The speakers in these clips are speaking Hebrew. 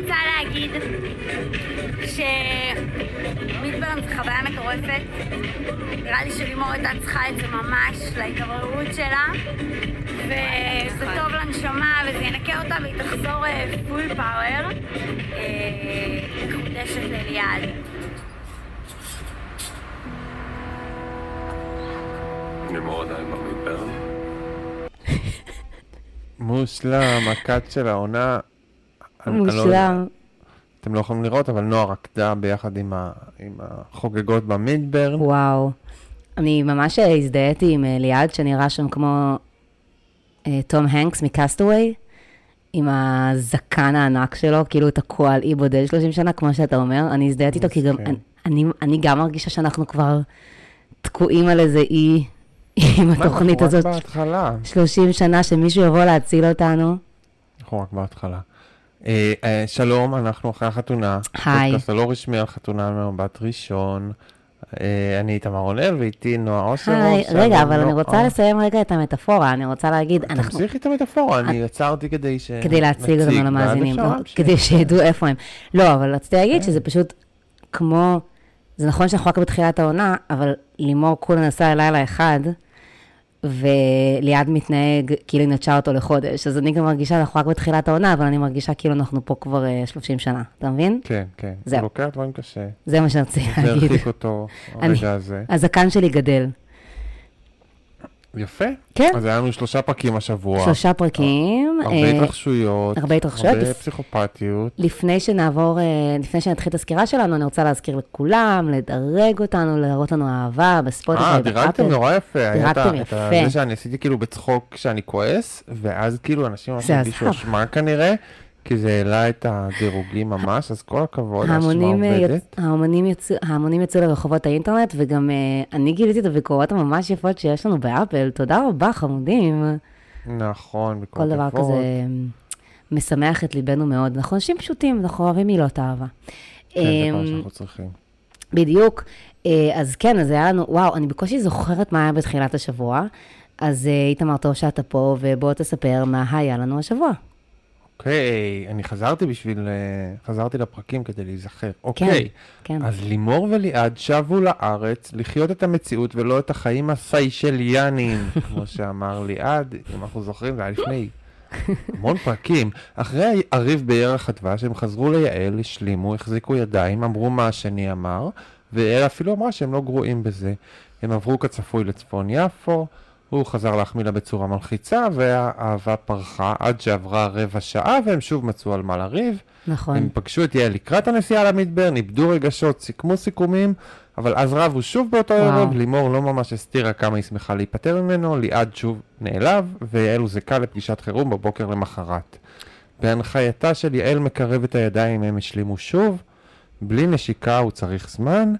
רוצה להגיד שמידברן זו חוויה מטורפת. נראה לי שלימור הייתה צריכה את זה ממש להתעוררות שלה, וזה טוב לנשמה וזה ינקה אותה והיא תחזור פול פאוור, מחודשת לליעד. לימור עדיין במידברן? מושלם, הקאט של העונה. אני- אני לא- מושלם. אתם לא יכולים לראות, אבל נועה רקדה ביחד עם ה- עם החוגגות במידברן. וואו. אני ממש אה, הזדהיתי עם אה, ליעד, שנראה שם כמו אה, תום הנקס מקסטווי, עם הזקן הענק שלו, כאילו תקוע על אי בודד 30 שנה, כמו שאתה אומר. אני הזדהיתי איתו, כי גם מסכן. אני, אני גם מרגישה שאנחנו כבר תקועים על איזה אי עם התוכנית אנחנו הזאת. רק בהתחלה. 30 שנה, שמישהו יבוא להציל אותנו. אנחנו רק בהתחלה. אה, אה, שלום, אנחנו אחרי החתונה. היי. פודקאסט הלא רשמי על חתונה ממבט ראשון. אה, אני איתמר רונל ואיתי נועה אוסרוב. היי, רגע, אבל אני. רוצה לסיים רגע את המטאפורה, אני רוצה להגיד, אנחנו... תמשיכי את המטאפורה, אני יצרתי כדי ש... כדי להציג אותנו למאזינים, לא. כדי שידעו איפה הם. לא, אבל רציתי להגיד שזה פשוט כמו, זה נכון שאנחנו רק בתחילת העונה, אבל לימור כולה נסעה לילה אחד, וליעד מתנהג כאילו היא נטשה אותו לחודש, אז אני גם מרגישה, אנחנו רק בתחילת העונה, אבל אני מרגישה כאילו אנחנו פה כבר אה, 30 שנה, אתה מבין? כן, כן. זהו. הוא לוקח דברים קשה. זה מה שרציתי זה להגיד. הרחיק אותו, הרגע הזה. הזקן שלי גדל. יפה. כן, אז היה לנו שלושה פרקים השבוע. שלושה פרקים. הרבה אה, התרחשויות. הרבה התרחשויות. הרבה פסיכופתיות. לפני שנעבור, אה, לפני שנתחיל את הסקירה שלנו, אני רוצה להזכיר לכולם, לדרג אותנו, להראות לנו אהבה בספוטיפיי, אה, דירגתם נורא יפה. את דירגתם את יפה. זה שאני עשיתי כאילו בצחוק כשאני כועס, ואז כאילו אנשים ממש הרגישו. אשמה כנראה, כי זה העלה את הדירוגים ממש, אז כל הכבוד, האשמה אה, עובדת. יצ... ההמונים, יצאו, ההמונים יצאו לרחובות האינטרנט, וגם uh, אני גיליתי את הביקורות הממש יפות שיש לנו באפל. תודה רבה, חמודים. נכון, בכל כל דבר. כזה אה, משמח את ליבנו מאוד. אנחנו אנשים פשוטים, אנחנו אוהבים מילות אהבה. כן, זה אמ, מה שאנחנו צריכים. בדיוק. אה, אז כן, אז היה לנו, וואו, אני בקושי זוכרת מה היה בתחילת השבוע. אז אה, איתמר, טוב שאתה פה, ובוא תספר מה היה לנו השבוע. אוקיי, אני חזרתי בשביל, אה, חזרתי לפרקים כדי להיזכר. אוקיי, כן. אז לימור וליעד שבו לארץ לחיות את המציאות ולא את החיים הסיישליאניים, כמו שאמר ליעד, אם אנחנו זוכרים, זה היה לפני המון פרקים. אחרי הריב בירח הדבש, הם חזרו ליעל, השלימו, החזיקו ידיים, אמרו מה השני אמר, ויעל אפילו אמרה שהם לא גרועים בזה. הם עברו כצפוי לצפון יפו, הוא חזר להחמיא לה בצורה מלחיצה, והאהבה פרחה עד שעברה רבע שעה, והם שוב מצאו על מה לריב. נכון. הם פגשו את יעל לקראת הנסיעה למדבר, איבדו רגשות, סיכמו סיכומים, אבל אז רבו שוב באותו. ערב, לימור לא ממש הסתירה כמה היא שמחה להיפטר ממנו, ליעד שוב נעלב, ויעל הוזעקה לפגישת חירום בבוקר למחרת. בהנחייתה של יעל מקרב את הידיים הם השלימו שוב, בלי נשיקה הוא צריך זמן.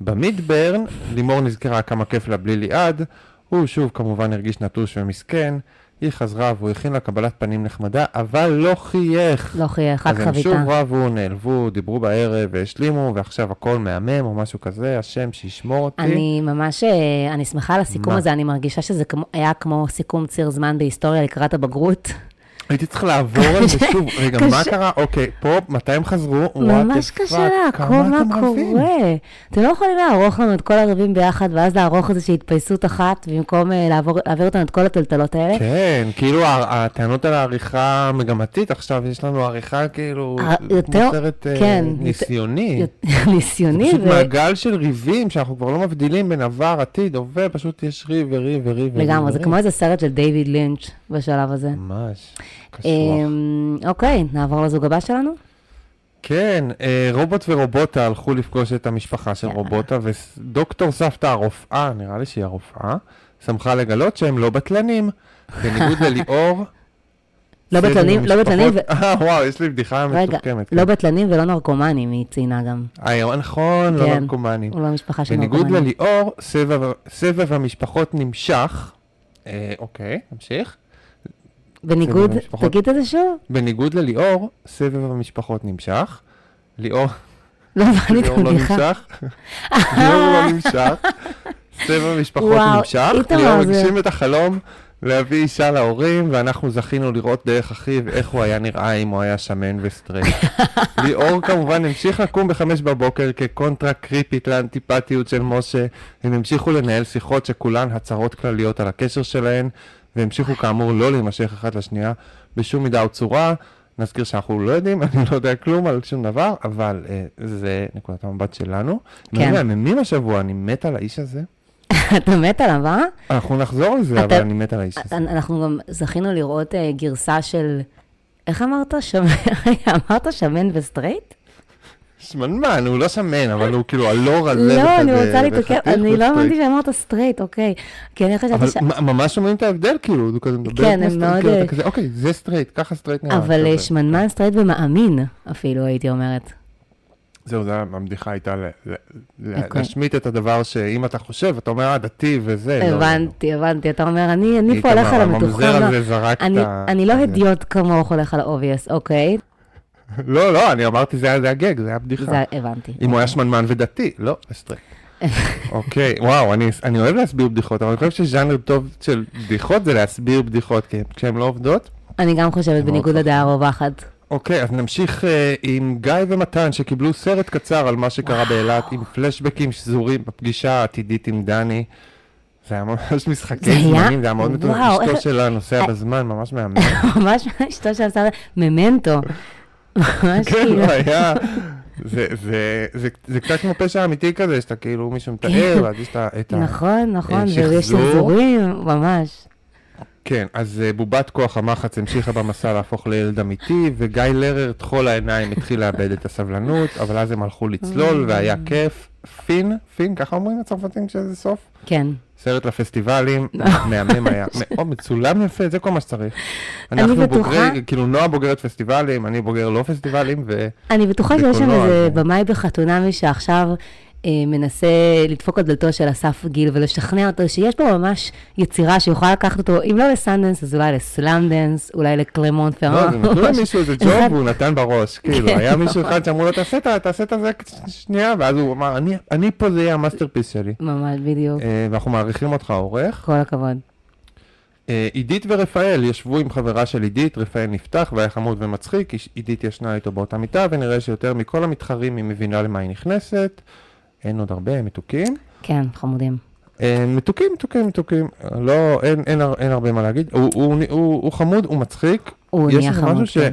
במדברן, לימור נזכרה כמה כיף לה בלי ליעד, הוא שוב כמובן הרגיש נטוש ומסכן, היא חזרה והוא הכין לה קבלת פנים נחמדה, אבל לא חייך. לא חייך, רק אז הם שוב חביתה. רבו, נעלבו, דיברו בערב והשלימו, ועכשיו הכל מהמם או משהו כזה, השם שישמור אותי. אני ממש, אה, אני שמחה על הסיכום מה? הזה, אני מרגישה שזה כמו, היה כמו סיכום ציר זמן בהיסטוריה לקראת הבגרות. הייתי צריך לעבור על זה שוב. רגע, מה. קרה? אוקיי, פה, מתי הם חזרו? ממש קשה לעקוב מה? קורה. אתם לא יכולים לערוך לנו את כל הרבים ביחד, ואז לערוך איזושהי התפייסות אחת, במקום אה, להעביר אותנו את כל הטלטלות האלה. כן, כאילו הטענות על העריכה המגמתית, עכשיו יש לנו עריכה כאילו, סרט אה, כן, ניסיוני. ניסיוני, פשוט מעגל של ריבים, שאנחנו כבר לא מבדילים בין עבר, עתיד, הווה, פשוט יש ריב וריב וריב. לגמרי, זה. כמו איזה סרט של דיוויד לינץ' בשלב הזה. ממש, קשוח. אמ, אוקיי, נעבור לזוג הבא שלנו? כן, אה, רובוט ורובוטה הלכו לפגוש את המשפחה של. רובוטה, ודוקטור סבתא הרופאה, נראה לי שהיא הרופאה, שמחה לגלות שהם לא בטלנים. בניגוד לליאור. לא בטלנים, לא בטלנים, אה, וואו, יש לי בדיחה רגע, מתוחכמת. לא כן. בטלנים ולא נרקומנים, היא ציינה גם. אה, נכון, לא כן. נרקומנים. הוא לא משפחה של בניגוד נרקומנים. לליאור, סבב- סבב המשפחות נמשך. אה, אוקיי, נמשיך. בניגוד. תגיד את זה שוב? בניגוד לליאור, סבב המשפחות נמשך. ליאור לא הבנתי את ליאור לא הבדיחה. נמשך. ליאור לא נמשך. סבב המשפחות נמשך. ליאור הגשים את החלום להביא אישה להורים, ואנחנו זכינו לראות דרך אחיו איך הוא היה נראה אם הוא היה שמן וסטרייט. ליאור כמובן המשיך לקום בחמש בבוקר כקונטרה קריפית לאנטיפטיות של משה. הם המשיכו לנהל שיחות שכולן הצהרות כלליות על הקשר שלהן, והמשיכו כאמור לא להימשך אחת לשנייה בשום מידה או צורה. נזכיר שאנחנו לא יודעים, אני לא יודע כלום על שום דבר, אבל אה, זה נקודת המבט שלנו. כן. כן. מהממים השבוע, אני מת על האיש הזה. אתה מת עליו, אה? אנחנו נחזור לזה, אתה- אבל אני מת על האיש הזה. אנחנו גם זכינו לראות אה, גרסה של... איך אמרת? שמן, אמרת שמן וסטרייט? שמנמן, הוא לא שמן, אבל הוא כאילו הלא רזה לא, אני רוצה להתעכב, אני לא. האמנתי שאמרת סטרייט, אוקיי. כי אני חשבתי ש... אבל ממש שומעים את ההבדל, כאילו, הוא כזה מדבר כן, הם מאוד, כאילו, אה, אוקיי, זה סטרייט, ככה סטרייט נראה. אבל כזה. אה, שמנמן סטרייט ומאמין, אפילו, הייתי אומרת. זהו, זה הבדיחה הייתה אוקיי. להשמיט את הדבר שאם אתה חושב, אתה אומר, אה, דתי וזה. לא, לא, לא. הבנתי, הבנתי. אתה אומר, אני פה הולך על המתוחם. אני- לא. הדיוט כמוך הולך על האובייס, אוקיי? לא, לא, אני אמרתי, זה היה הגג, זה היה בדיחה. זה- הבנתי. אם הוא היה שמנמן ודתי, לא, סטרייט. אוקיי, וואו, אני, אני אוהב להסביר בדיחות, אבל אני חושב שז'אנר טוב של בדיחות זה להסביר בדיחות, כי כשהן לא עובדות. אני גם חושבת בניגוד. לדעה הרווחת. אוקיי, אז נמשיך אה, עם גיא ומתן, שקיבלו סרט קצר על מה שקרה באילת, עם פלשבקים שזורים בפגישה העתידית עם דני. זה היה ממש משחקי היה- זמנים, זה היה מאוד מתון. וואו, אשתו איך- שלה נוסע אה, בזמן, ממש מהמם. ממש אשתו של השר, ממנטו. ממש כן, כאילו, הוא היה... זה- זה- זה- זה קצת כמו פשע אמיתי כזה, שאתה כאילו, מישהו מתאר, ואז יש את ה-. נכון, נכון, אה, ויש שחזור. שחזורים, ממש. כן, אז אה, בובת כוח המחץ המשיכה במסע להפוך לילד אמיתי, וגיא לרר, טחול העיניים, התחיל לאבד את הסבלנות, אבל אז הם הלכו לצלול, והיה כיף. פין, פין, ככה אומרים הצרפתים כשזה סוף? כן. סרט לפסטיבלים, מהמם היה, מאוד מצולם יפה, זה כל מה שצריך. אני אנחנו בטוחה- בוגרי, כאילו נועה בוגרת פסטיבלים, אני בוגר לא פסטיבלים, ו... אני בטוחה שיש שם איזה זה- במאי בחתונמי שעכשיו אה, מנסה לדפוק על דלתו של אסף גיל ולשכנע אותו שיש פה ממש יצירה שיכולה לקחת אותו, אם לא לסנדנס, אז אולי לסלאמדנס, אולי לקלמונט פרן. לא, זה נתנו למישהו איזה ג'וב והוא נתן בראש, כאילו, כן. היה מישהו אחד שאמרו לו, תעשה את זה שנייה, ואז הוא אמר, "אני- אני פה זה יהיה ה masterpiece שלי. ממש, בדיוק. אה, ואנחנו מעריכים אותך, עורך. כל הכבוד. אה, עידית ורפאל ישבו עם חברה של עידית, רפאל נפתח והיה חמוד ומצחיק, עידית ישנה איתו באותה מיטה, ונראה שיותר מכל המתחרים היא מבינה למה היא נכנסת. אין עוד הרבה, הם מתוקים. כן, חמודים. אה, מתוקים, מתוקים, מתוקים. לא, אין, אין, אין הרבה מה להגיד. הוא, הוא, הוא, הוא חמוד, הוא מצחיק. הוא יש נהיה חמוד, משהו ש... כן.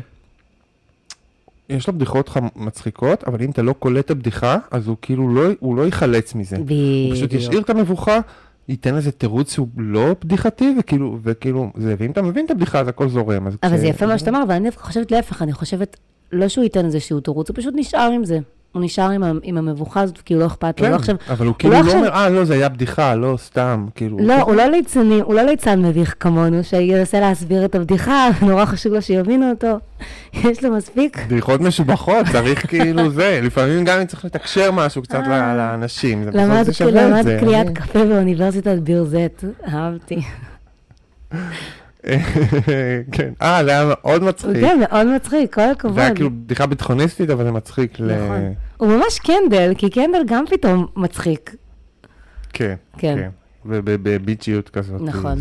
יש לו בדיחות חמ... מצחיקות, אבל אם אתה לא קולט את הבדיחה, אז הוא כאילו לא, הוא לא ייחלץ מזה. הוא פשוט בדיוק. ישאיר את המבוכה, ייתן איזה תירוץ שהוא לא בדיחתי, וכאילו, וכאילו, זה, ואם אתה מבין את הבדיחה, אז הכל זורם. אז אבל כש- זה יפה מה שאתה אומר, אבל אני דווקא חושבת להפך, אני חושבת, לא שהוא ייתן איזשהו תירוץ, הוא פשוט נשאר עם זה. הוא נשאר עם, עם המבוכה הזאת, כאילו לא אכפת לו. כן, לא עכשיו, אבל הוא כאילו לא לא עכשיו- אומר, אה, לא, זה היה בדיחה, לא סתם, כאילו. לא, הוא לא ליצני, הוא לא ליצן מביך כמונו, שינסה להסביר את הבדיחה, נורא חשוב לו שיבינו אותו. יש לו מספיק. בדיחות משובחות, צריך כאילו זה, לפעמים גם צריך לתקשר משהו קצת אה. לאנשים, זה בסוף למד זה שווה את למד זה. קליית קפה באוניברסיטת בירזט, אהבתי. כן, אה, זה היה מאוד מצחיק. זה מאוד מצחיק, כל הכבוד. זה היה כאילו בדיחה ביטחוניסטית, אבל זה מצחיק ל... נכון. הוא ממש קנדל, כי קנדל גם פתאום מצחיק. כן, כן. כן. ובביצ'יות כזאת. נכון.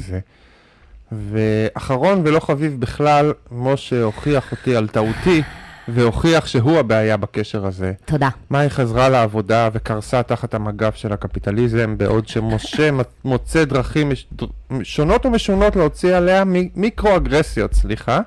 ואחרון ולא חביב בכלל, משה הוכיח אותי על טעותי, והוכיח שהוא הבעיה בקשר הזה. תודה. מאי חזרה לעבודה וקרסה תחת המגף של הקפיטליזם, בעוד שמשה מוצא דרכים מש- שונות ומשונות להוציא עליה מ- מיקרו-אגרסיות, סליחה,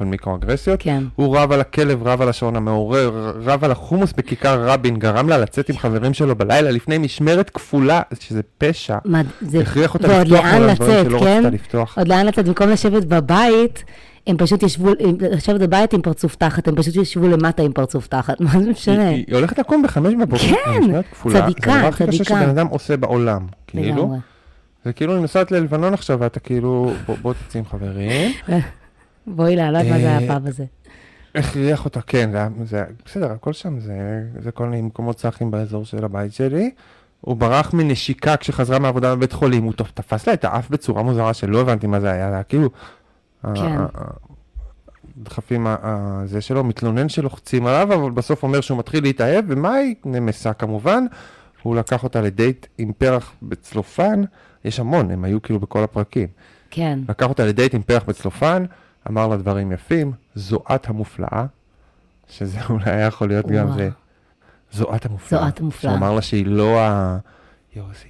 אבל מיקרו-אגרסיות. כן. הוא רב על הכלב, רב על השעון המעורר, רב על החומוס בכיכר רבין, גרם לה לצאת עם חברים שלו בלילה לפני משמרת כפולה, שזה פשע. מה, זה... הכריח אותה לפתוח מול הדברים שלא כן? רצתה לפתוח. עוד לאן לצאת, במקום לשבת בבית, הם פשוט ישבו, לשבת בבית עם פרצוף תחת, הם פשוט ישבו למטה עם פרצוף תחת, מה זה משנה? היא, היא הולכת לקום בחמש בבוקר, כן, כפולה. צדיקה, זה הדבר הכי קשה צדיקה. שבן אדם עושה בעולם, כאילו. זה כאילו היא נוסעת ללבנון עכשיו, ואתה כאילו, בוא, בוא תצא עם חברים. בואי לה, לא יודעת מה זה אה, הפאב הזה. הכריח אותה, כן, זה, היה- זה, היה- בסדר, הכל שם זה, זה כל מיני מקומות צחים באזור של הבית שלי. הוא ברח מנשיקה כשחזרה מהעבודה בבית חולים, הוא תפס לה את האף בצורה מוזרה שלא הבנתי מה היה, זה היה כאילו... כן. הדחפים ה- ה- זה שלו, מתלונן שלוחצים עליו, אבל בסוף אומר שהוא מתחיל להתאהב, ומה היא נמסה כמובן? הוא לקח אותה לדייט עם פרח בצלופן, יש המון, הם היו כאילו בכל הפרקים. כן. לקח אותה לדייט עם פרח בצלופן, אמר לה דברים יפים, זו את המופלאה, שזה אולי היה יכול להיות גם. זה, זו את המופלאה. זו את המופלאה. שהוא אמר לה שהיא לא ה... יואו, זה...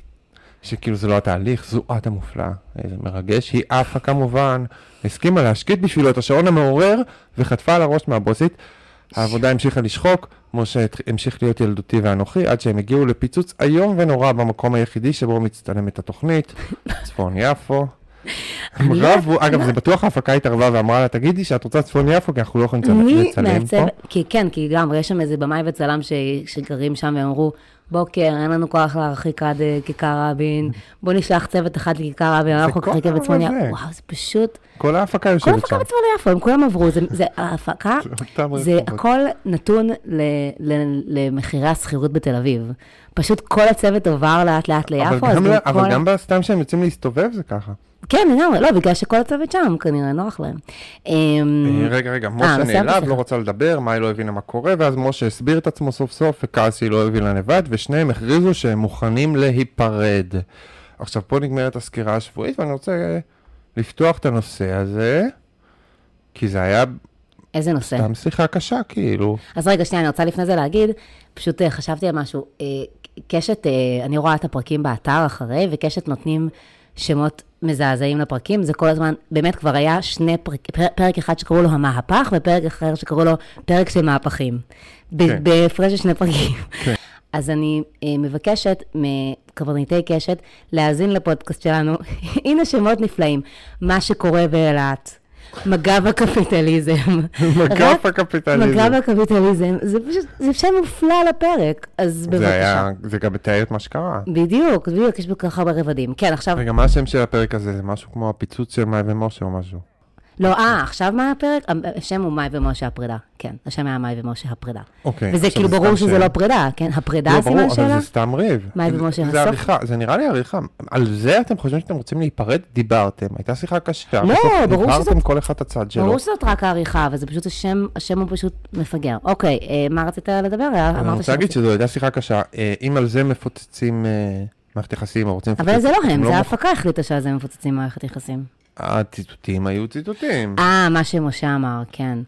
שכאילו זה לא התהליך, זו את המופלאה. איזה מרגש. היא עפה כמובן, הסכימה להשקיט בשבילו את השעון המעורר, וחטפה על הראש מהבוסית. העבודה המשיכה לשחוק, משה המשיך להיות ילדותי ואנוכי, עד שהם הגיעו לפיצוץ איום ונורא במקום היחידי שבו מצטלמת התוכנית, צפון יפו. אני לא- רבו, אגב, זה בטוח ההפקה התערבה ואמרה לה, תגידי שאת רוצה צפון יפו, כי אנחנו לא יכולים לצלם- מי לצלם מעצב, פה. כי כן, כי גם, יש שם איזה במאי וצלם שגרים שם והם אמרו, בוקר, אין לנו כוח להרחיק עד אה, כיכר רבין, בוא נשלח צוות אחד לכיכר רבין, אנחנו כל נחכה בצפון יפו. וואו, זה פשוט, כל ההפקה כל יושבת ההפקה שם. בצפון יפו, הם כולם עברו, זה- ההפקה, זה. הכל נתון למחירי השכירות בתל אביב. פשוט כל הצוות עבר לאט לאט ליפו, אז גם גם ל- כל אבל גם בסתם שהם יוצאים להסתובב זה ככה. כן, לגמרי, לא, בגלל שכל הצוות שם, כנראה נוח להם. אמ, אה, רגע, רגע, משה לא סיימתי, נעלב. לא רצה לדבר, מאי לא הבינה מה קורה, ואז משה הסביר את עצמו סוף סוף, וכעס שהיא לא הבינה לבד, ושניהם הכריזו שהם מוכנים להיפרד. עכשיו, פה נגמרת הסקירה השבועית, ואני רוצה אה, לפתוח את הנושא הזה, כי זה היה איזה נושא? סתם שיחה קשה, כאילו. אז רגע, שנייה, אני רוצה לפני זה להגיד, פשוט אה, חשבתי על משהו. אה, קשת, אה, אני רואה את הפרקים באתר אחרי, וקשת נותנים שמות מזעזעים לפרקים. זה כל הזמן, באמת כבר היה שני פרק, פר, פרק אחד שקראו לו המהפך, ופרק אחר שקראו לו פרק של מהפכים. כן. בהפרש של שני פרקים. כן. אז אני אה, מבקשת מקברניטי קשת להאזין לפודקאסט שלנו. הנה שמות נפלאים. מה שקורה באילת. מג"ב הקפיטליזם. רק הקפיטליזם. מג"ב הקפיטליזם, זה פשוט, זה שם מופלא לפרק, אז בבקשה. זה היה, זה גם מתאר את מה שקרה. בדיוק, בדיוק, יש בו כל כך הרבה רבדים. כן, עכשיו, רגע, מה השם של הפרק הזה? זה משהו כמו הפיצוץ של מאי ומשה או משהו. לא, אה, עכשיו מה הפרק? השם הוא מאי ומשה הפרידה. כן, השם היה מאי ומשה הפרידה. אוקיי. וזה כאילו ברור שזה. לא פרידה, כן? הפרידה לא, סימן ברור, אבל שאלה? זה סתם ריב. מאי זה- ומשה, זה הסוף? עריכה, זה נראה לי עריכה. על זה אתם חושבים שאתם רוצים להיפרד? דיברתם, הייתה שיחה קשה. לא, ברור דיברתם שזאת- כל אחד את הצד שלו. ברור שזאת רק העריכה, אבל זה פשוט השם, השם הוא פשוט מפגר. אוקיי, אה, מה רצית לדבר? אה, אני רוצה להגיד שזו הייתה שיחה קשה. אה, אם על זה מפוצצים מערכת יחסים, או רוצים. אבל זה לא הם, אתם זה ההפקה החליטה שעל זה מפוצצים מערכת יחסים. הציטוטים היו ציטוטים. אה, מה שמשה אמר, כן.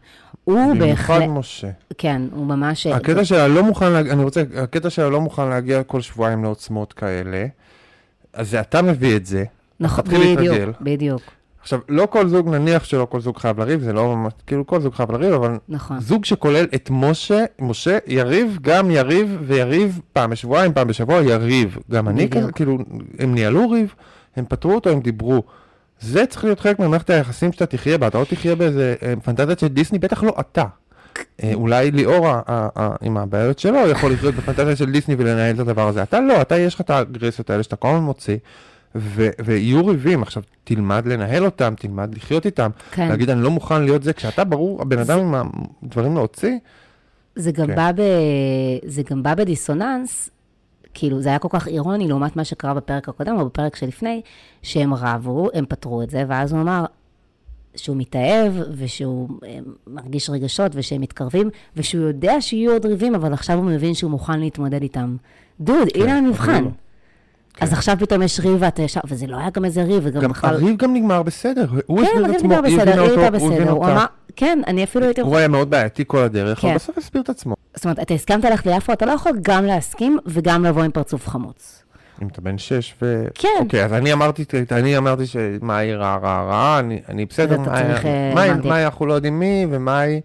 הוא במיוחד בהחלט, משה. כן, הוא ממש... הקטע שלה לא מוכן, להג- אני רוצה, הקטע שלה לא מוכן להגיע כל שבועיים לעוצמות כאלה. אז אתה מביא את זה. נכון. בדיוק, בדיוק, עכשיו, לא כל זוג, נניח שלא כל זוג חייב לריב, זה לא ממש, כאילו כל זוג חייב לריב, אבל נכון. זוג שכולל את משה, משה יריב, גם יריב ויריב פעם בשבועיים, פעם בשבוע, יריב. גם אני. כזה, כאילו, הם ניהלו ריב, הם פתרו אותו, הם דיברו. זה צריך להיות חלק ממערכת היחסים שאתה תחיה בה, אתה לא תחיה באיזה אה, פנטזיה של דיסני, בטח לא אתה. אה, אולי ליאור עם הבעיות שלו יכול לחיות בפנטזיה של דיסני ולנהל את הדבר הזה. אתה לא, אתה יש לך את האגרסיות האלה שאתה כל הזמן מוציא, ו- ויהיו ריבים. עכשיו, תלמד לנהל אותם, תלמד לחיות איתם. כן. להגיד אני לא מוכן להיות זה, כשאתה ברור, הבן אדם עם הדברים להוציא, זה גם, כן. בא ב... זה גם בא בדיסוננס, כאילו, זה היה כל כך אירוני לעומת מה שקרה בפרק הקודם או בפרק שלפני, שהם רבו, הם פתרו את זה, ואז הוא אמר שהוא מתאהב, ושהוא אה, מרגיש רגשות, ושהם מתקרבים, ושהוא יודע שיהיו עוד ריבים, אבל עכשיו הוא מבין שהוא מוכן להתמודד איתם. דוד, הנה המבחן. אבל לא. אז עכשיו פתאום יש ריב ואתה ישר, וזה לא היה גם איזה ריב, וגם גם בכלל... הריב גם נגמר בסדר. הוא כן, הריב נגמר בסדר, היא הייתה בסדר. הוא. אמר, כן, אני אפילו הייתי... הוא היה מאוד בעייתי כל הדרך, אבל כן. בסוף הסביר את עצמו. זאת אומרת, אתה הסכמת ללכת ליפו, אתה לא יכול גם להסכים וגם לבוא עם פרצוף חמוץ. אם אתה בן שש ו... כן. אוקיי, אז אני אמרתי, אני אמרתי שמאי רע רע רע, אני- אני בסדר, מאי- אה, מאי- אנחנו לא יודעים מי, ומאי...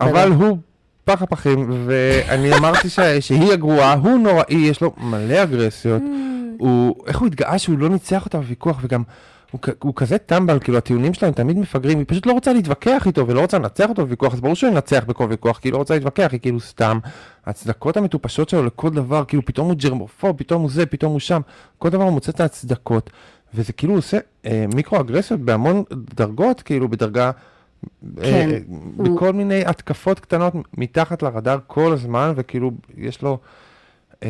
אבל הוא פח הפחים, ואני אמרתי ש- שהיא הגרועה, הוא נוראי, יש לו מלא אגרסיות. הוא, איך הוא התגאה שהוא לא ניצח אותה בוויכוח, וגם הוא, הוא כזה טמבל, כאילו הטיעונים שלהם תמיד מפגרים, היא פשוט לא רוצה להתווכח איתו ולא רוצה לנצח אותו בוויכוח, אז ברור שהוא ינצח בכל ויכוח, כי היא לא רוצה להתווכח, היא כאילו סתם. ההצדקות המטופשות שלו לכל דבר, כאילו פתאום הוא ג'רמופוב, פתאום הוא זה, פתאום הוא שם, כל דבר הוא מוצא את ההצדקות, וזה כאילו עושה אה, מיקרו-אגרסיות בהמון דרגות, כאילו בדרגה... כן, אה, הוא- בכל מיני התקפות קטנות מתחת לרדאר כל הזמן, וכאילו יש לו... אה,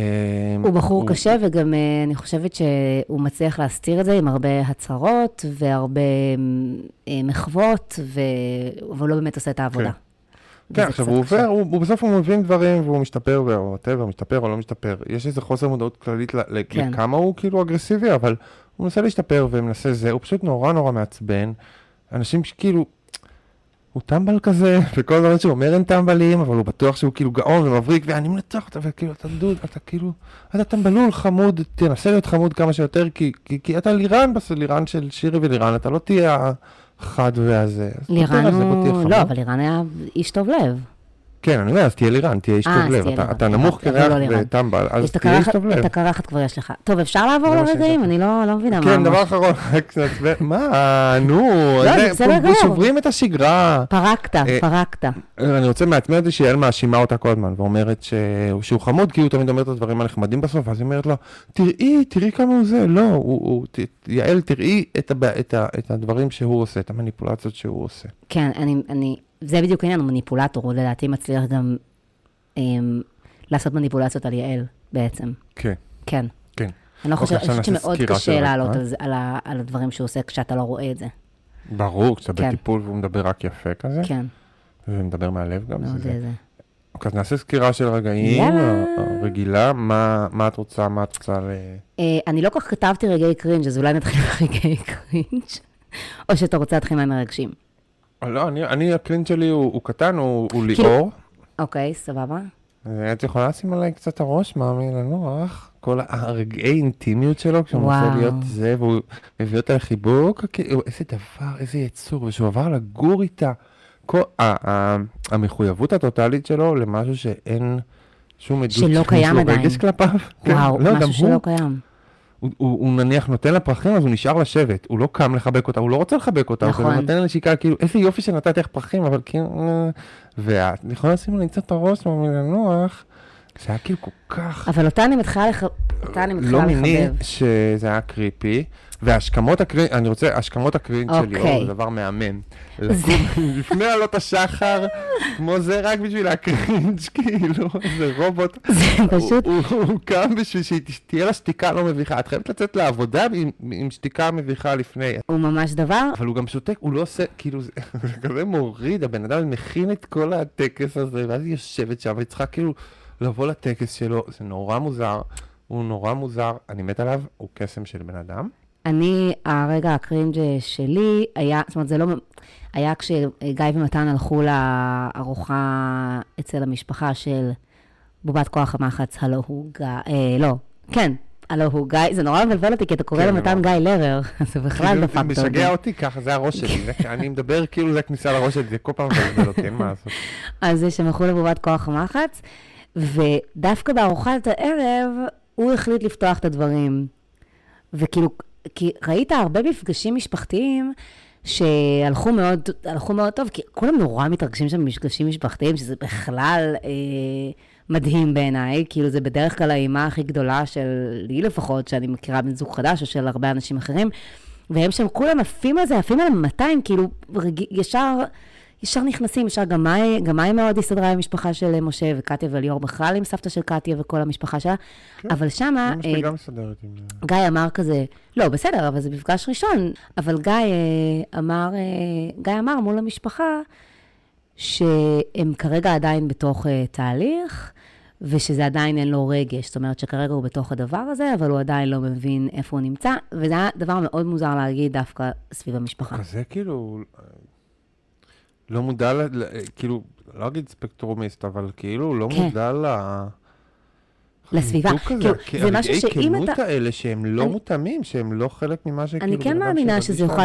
הוא בחור קשה, וגם אה, אני חושבת שהוא מצליח להסתיר את זה עם הרבה הצהרות והרבה אה, מחוות, ו- אבל לא באמת עושה את העבודה. כן, וזה עכשיו הוא. עובר, הוא, הוא בסוף הוא מבין דברים והוא משתפר, או whatever, משתפר או לא משתפר. יש איזה חוסר מודעות כללית ל- כן. לכמה הוא כאילו אגרסיבי, אבל הוא מנסה להשתפר ומנסה זה, הוא פשוט נורא נורא מעצבן. אנשים שכאילו, הוא טמבל כזה, וכל הזמן שהוא אומר הם טמבלים, אבל הוא בטוח שהוא כאילו גאון ומבריק, ואני מנצח אותה, וכאילו, אתה דוד, אתה כאילו, אתה טמבלול חמוד, תנסה להיות חמוד כמה שיותר, כי, כי, כי אתה לירן, בסוף לירן של שירי ולירן, אתה לא תהיה החד והזה. לירן הוא... לא, אבל לירן היה איש טוב לב. כן, אני אומר, אז תהיה לירן, תהיה איש אה, טוב לב, אתה, נמוך קרח לא לירן. וטמבל, אז את תהיה איש טוב לב. את הקרחת כבר יש לך. טוב, אפשר לעבור זה לרגעים? אני לא לא מבינה מה... כן, דבר. אחרון, רק מעצבן, מה, נו, לא, זה זה-. שוברים את השגרה. פרקת, אה, פרקת. אני רוצה מעצבן אותי שיעל מאשימה אותה כל הזמן, ואומרת שהוא חמוד, כי הוא תמיד אומר את הדברים הנחמדים בסוף, אז היא אומרת לו, תראי, תראי כמה הוא זה, לא, יעל, תראי את, את, את הדברים שהוא עושה, את המניפולציות שהוא עושה. כן, אני, אני, זה בדיוק העניין, הוא מניפולטור, הוא לדעתי מצליח גם אמ, לעשות מניפולציות על יעל, בעצם. כן, כן. כן. אני לא אוקיי, חושבת, עכשיו אני חושבת נעשה שמאוד קשה לעלות? על, על, על הדברים שהוא עושה כשאתה לא רואה את זה. ברור, כשאתה כן. בטיפול והוא מדבר רק יפה כזה, כן, ומדבר מהלב גם, מאוד זה. זה. אוקיי, אז נעשה סקירה של רגעים. אה, רגילה, מה, מה את רוצה, מה את רוצה ל... אה, אני לא כל כך כתבתי רגעי קרינג', אז אולי נתחיל ברגעי קרינג', או שאתה רוצה להתחיל מהמרגשים. אה, לא, אני, אני הקלינט שלי הוא, הוא קטן, הוא, הוא כאילו- ליאור. אוקיי, סבבה. את יכולה לשים עליי קצת הראש, מאמי לנוח? כל הרגעי אינטימיות שלו, כשהוא. מנסה להיות זה, והוא מביא אותה לחיבוק, כאילו, איזה דבר, איזה יצור, ושהוא עבר לגור איתה. כל, ה, ה, המחויבות הטוטלית שלו למשהו שאין שום עדות שלא קיים עדיין. רגש כלפיו. כן, וואו, לא, גם משהו הוא, שלא קיים. הוא, הוא, הוא נניח נותן לה פרחים, אז הוא נשאר לשבת, הוא לא קם לחבק אותה, הוא לא רוצה לחבק אותה, נכון. הוא נותן לה נשיקה, כאילו, איזה יופי שנתתי לך פרחים, אבל כאילו, אה, ואת יכולה לשים עלי קצת את הראש מהמנוח, זה היה כאילו כל כך אבל אותה אני מתחילה לח... אותה אני לא מתחילה מיני, לחבב. שזה היה קריפי, והשכמות הקרינג', אני רוצה, השכמות הקרינג' של ליאור אוקיי. זה דבר מהמם. לקום לפני עלות השחר, כמו זה, רק בשביל הקרינג', כאילו, זה רובוט. זה פשוט, הוא- הוא הוא קם בשביל שתהיה לה שתיקה לא מביכה. את חייבת לצאת לעבודה עם- עם שתיקה מביכה לפני. הוא ממש דבר, אבל הוא גם שותק, הוא לא עושה, כאילו, זה זה כזה מוריד, הבן אדם מכין את כל הטקס הזה, ואז היא יושבת שם, והיא צריכה כאילו לבוא לטקס שלו, זה נורא מוזר, הוא נורא מוזר, אני מת עליו, הוא קסם של בן אדם. אני, הרגע הקרינג' שלי היה, זאת אומרת, זה לא, היה כשגיא ומתן הלכו לארוחה אצל המשפחה של בובת כוח המחץ, הלו הוא גיא, אה, לא, כן, הלו הוא גיא, זה נורא מבלבל אותי, כי אתה קורא כן, למתן גיא לרר, זה בכלל כאילו, דפקת זה אותי. משגע אותי, ככה זה הראש שלי, זה- אני מדבר כאילו זה הכניסה לראש שלי, זה כל פעם מבלבל אותי, אין מה לעשות. אז שהם הלכו לבובת כוח המחץ, ודווקא בארוחת הערב, הוא החליט לפתוח את הדברים. וכאילו, כי ראית הרבה מפגשים משפחתיים שהלכו מאוד, הלכו מאוד טוב, כי כולם נורא מתרגשים שם במפגשים משפחתיים, שזה בכלל אה, מדהים בעיניי, כאילו זה בדרך כלל האימה הכי גדולה של לי לפחות, שאני מכירה בן זוג חדש, או של הרבה אנשים אחרים, והם שם כולם עפים על זה, עפים על 200, כאילו רג... ישר... ישר נכנסים, ישר גם מאי, גם מאי מאוד הסתדרה עם המשפחה של אה, משה וקטיה וליאור בכלל עם סבתא של קטיה וכל המשפחה שלה, כן. אבל שמה, אמא שלי אה, גם מסתדרת עם זה. גיא אמר כזה, לא, בסדר, אבל זה מפגש ראשון, אבל גיא אה, אמר, אה, גיא אמר מול המשפחה, שהם כרגע עדיין בתוך אה, תהליך, ושזה עדיין אין לו רגש, זאת אומרת שכרגע הוא בתוך הדבר הזה, אבל הוא עדיין לא מבין איפה הוא נמצא, וזה היה דבר מאוד מוזר להגיד דווקא סביב המשפחה. כזה כאילו, לא מודע, ל- ל- כאילו, לא אגיד ספקטרומיסט, אבל כאילו לא כן. מודע ל... לסביבה. כאילו, הכ- זה משהו הרגעי שאם אתה- האלה שהם לא אני- מותאמים, שהם לא חלק ממה שכאילו... אני כן מאמינה שזה יוכל,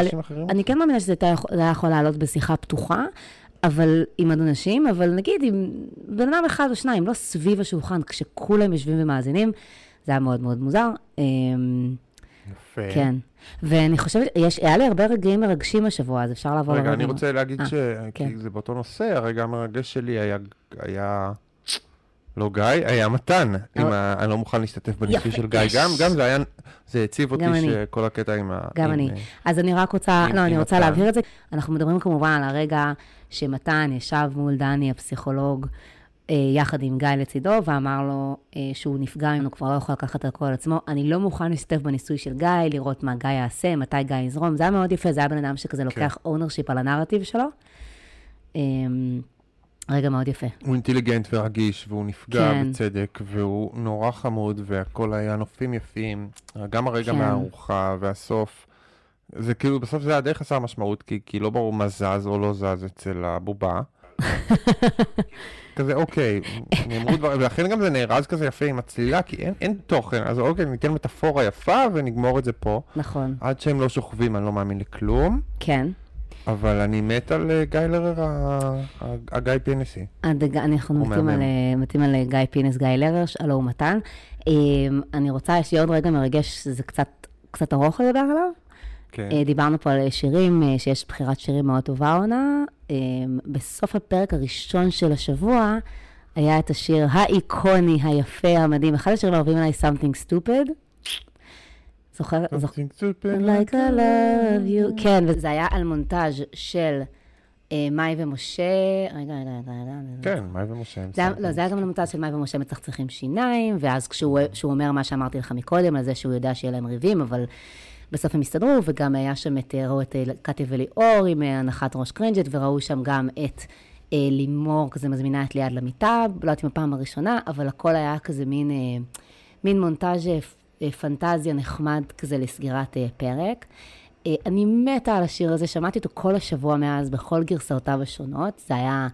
אני כן מאמינה שזה היה יכול לעלות בשיחה פתוחה, אבל עם אנשים, אבל נגיד עם בן אדם אחד או שניים, לא סביב השולחן, כשכולם יושבים ומאזינים, זה היה מאוד מאוד מוזר. יפה. כן. ואני חושבת, יש, היה לי הרבה רגעים מרגשים השבוע, אז אפשר לעבור רגע, לרגע. אני רוצה להגיד אה, ש... כן. כי זה באותו נושא, הרגע המרגש שלי היה... היה... לא גיא, היה מתן. עם ה... אני לא מוכן להשתתף בניסוי של גיא. גם, גם זה היה... זה הציב אותי אני. שכל הקטע עם ה... גם עם, אני. אה, אז אני רק רוצה, עם- לא, אני עם רוצה מתן. להבהיר את זה. אנחנו מדברים כמובן על הרגע שמתן ישב מול דני, הפסיכולוג, יחד עם גיא לצידו, ואמר לו אה, שהוא נפגע ממנו, כבר לא יכול לקחת את הכל על עצמו. אני לא מוכן להשתתף בניסוי של גיא, לראות מה גיא יעשה, מתי גיא יזרום. זה היה מאוד יפה, זה היה בן אדם שכזה לוקח ownership על הנרטיב שלו. אה, רגע מאוד יפה. הוא אינטליגנט ורגיש, והוא נפגע כן. בצדק, והוא נורא חמוד, והכל היה נופים יפים. גם הרגע כן. מהארוחה והסוף. זה כאילו, בסוף זה היה די חסר משמעות, כי, כי לא ברור מה זז או לא זז אצל הבובה. כזה, אוקיי, נאמרו דברים, ולכן גם זה נארז כזה יפה עם הצלילה, כי אין, אין תוכן, אז אוקיי, ניתן מטאפורה יפה ונגמור את זה פה. נכון. עד שהם לא שוכבים, אני לא מאמין לכלום, כן. אבל אני מת על אה, גיא לרר, הגיא. הדג... אנחנו מתים על. אה, מתים על אה, גיא פינס, גיא לרש, הלו הוא מתן. אני רוצה, יש לי עוד רגע מרגש, שזה קצת, קצת ארוך לדבר עליו. כן. אה, דיברנו פה על שירים, אה, שיש בחירת שירים מאוד טובה העונה. אה, בסוף הפרק הראשון של השבוע היה את השיר האיקוני, היפה, המדהים, אחד השירים האהובים עליי, Something Stupid. זוכר? זוכר? Something stupid like I love you. כן, וזה היה על מונטאז' של אה, מאי ומשה. רגע, רגע, רגע, רגע. כן, מאי ומשה. זה. לא, זה היה גם למוצא של מאי ומשה מצחצחים שיניים, ואז כשהוא כשהוא אומר מה שאמרתי לך מקודם, על זה שהוא יודע שיהיה להם ריבים, אבל בסוף הם הסתדרו, וגם היה שם את, אה, ראו את אה, קטיה וליאור עם אה, הנחת ראש קרינג'ית, וראו שם גם את אה, לימור, כזה מזמינה את ליעד למיטה, לא יודעת אם הפעם הראשונה, אבל הכל היה כזה מין, אה, מין מונטאז' אה, פנטזיה נחמד כזה לסגירת אה, פרק. אה, אני מתה על השיר הזה, שמעתי אותו כל השבוע מאז, בכל גרסאותיו השונות. זה היה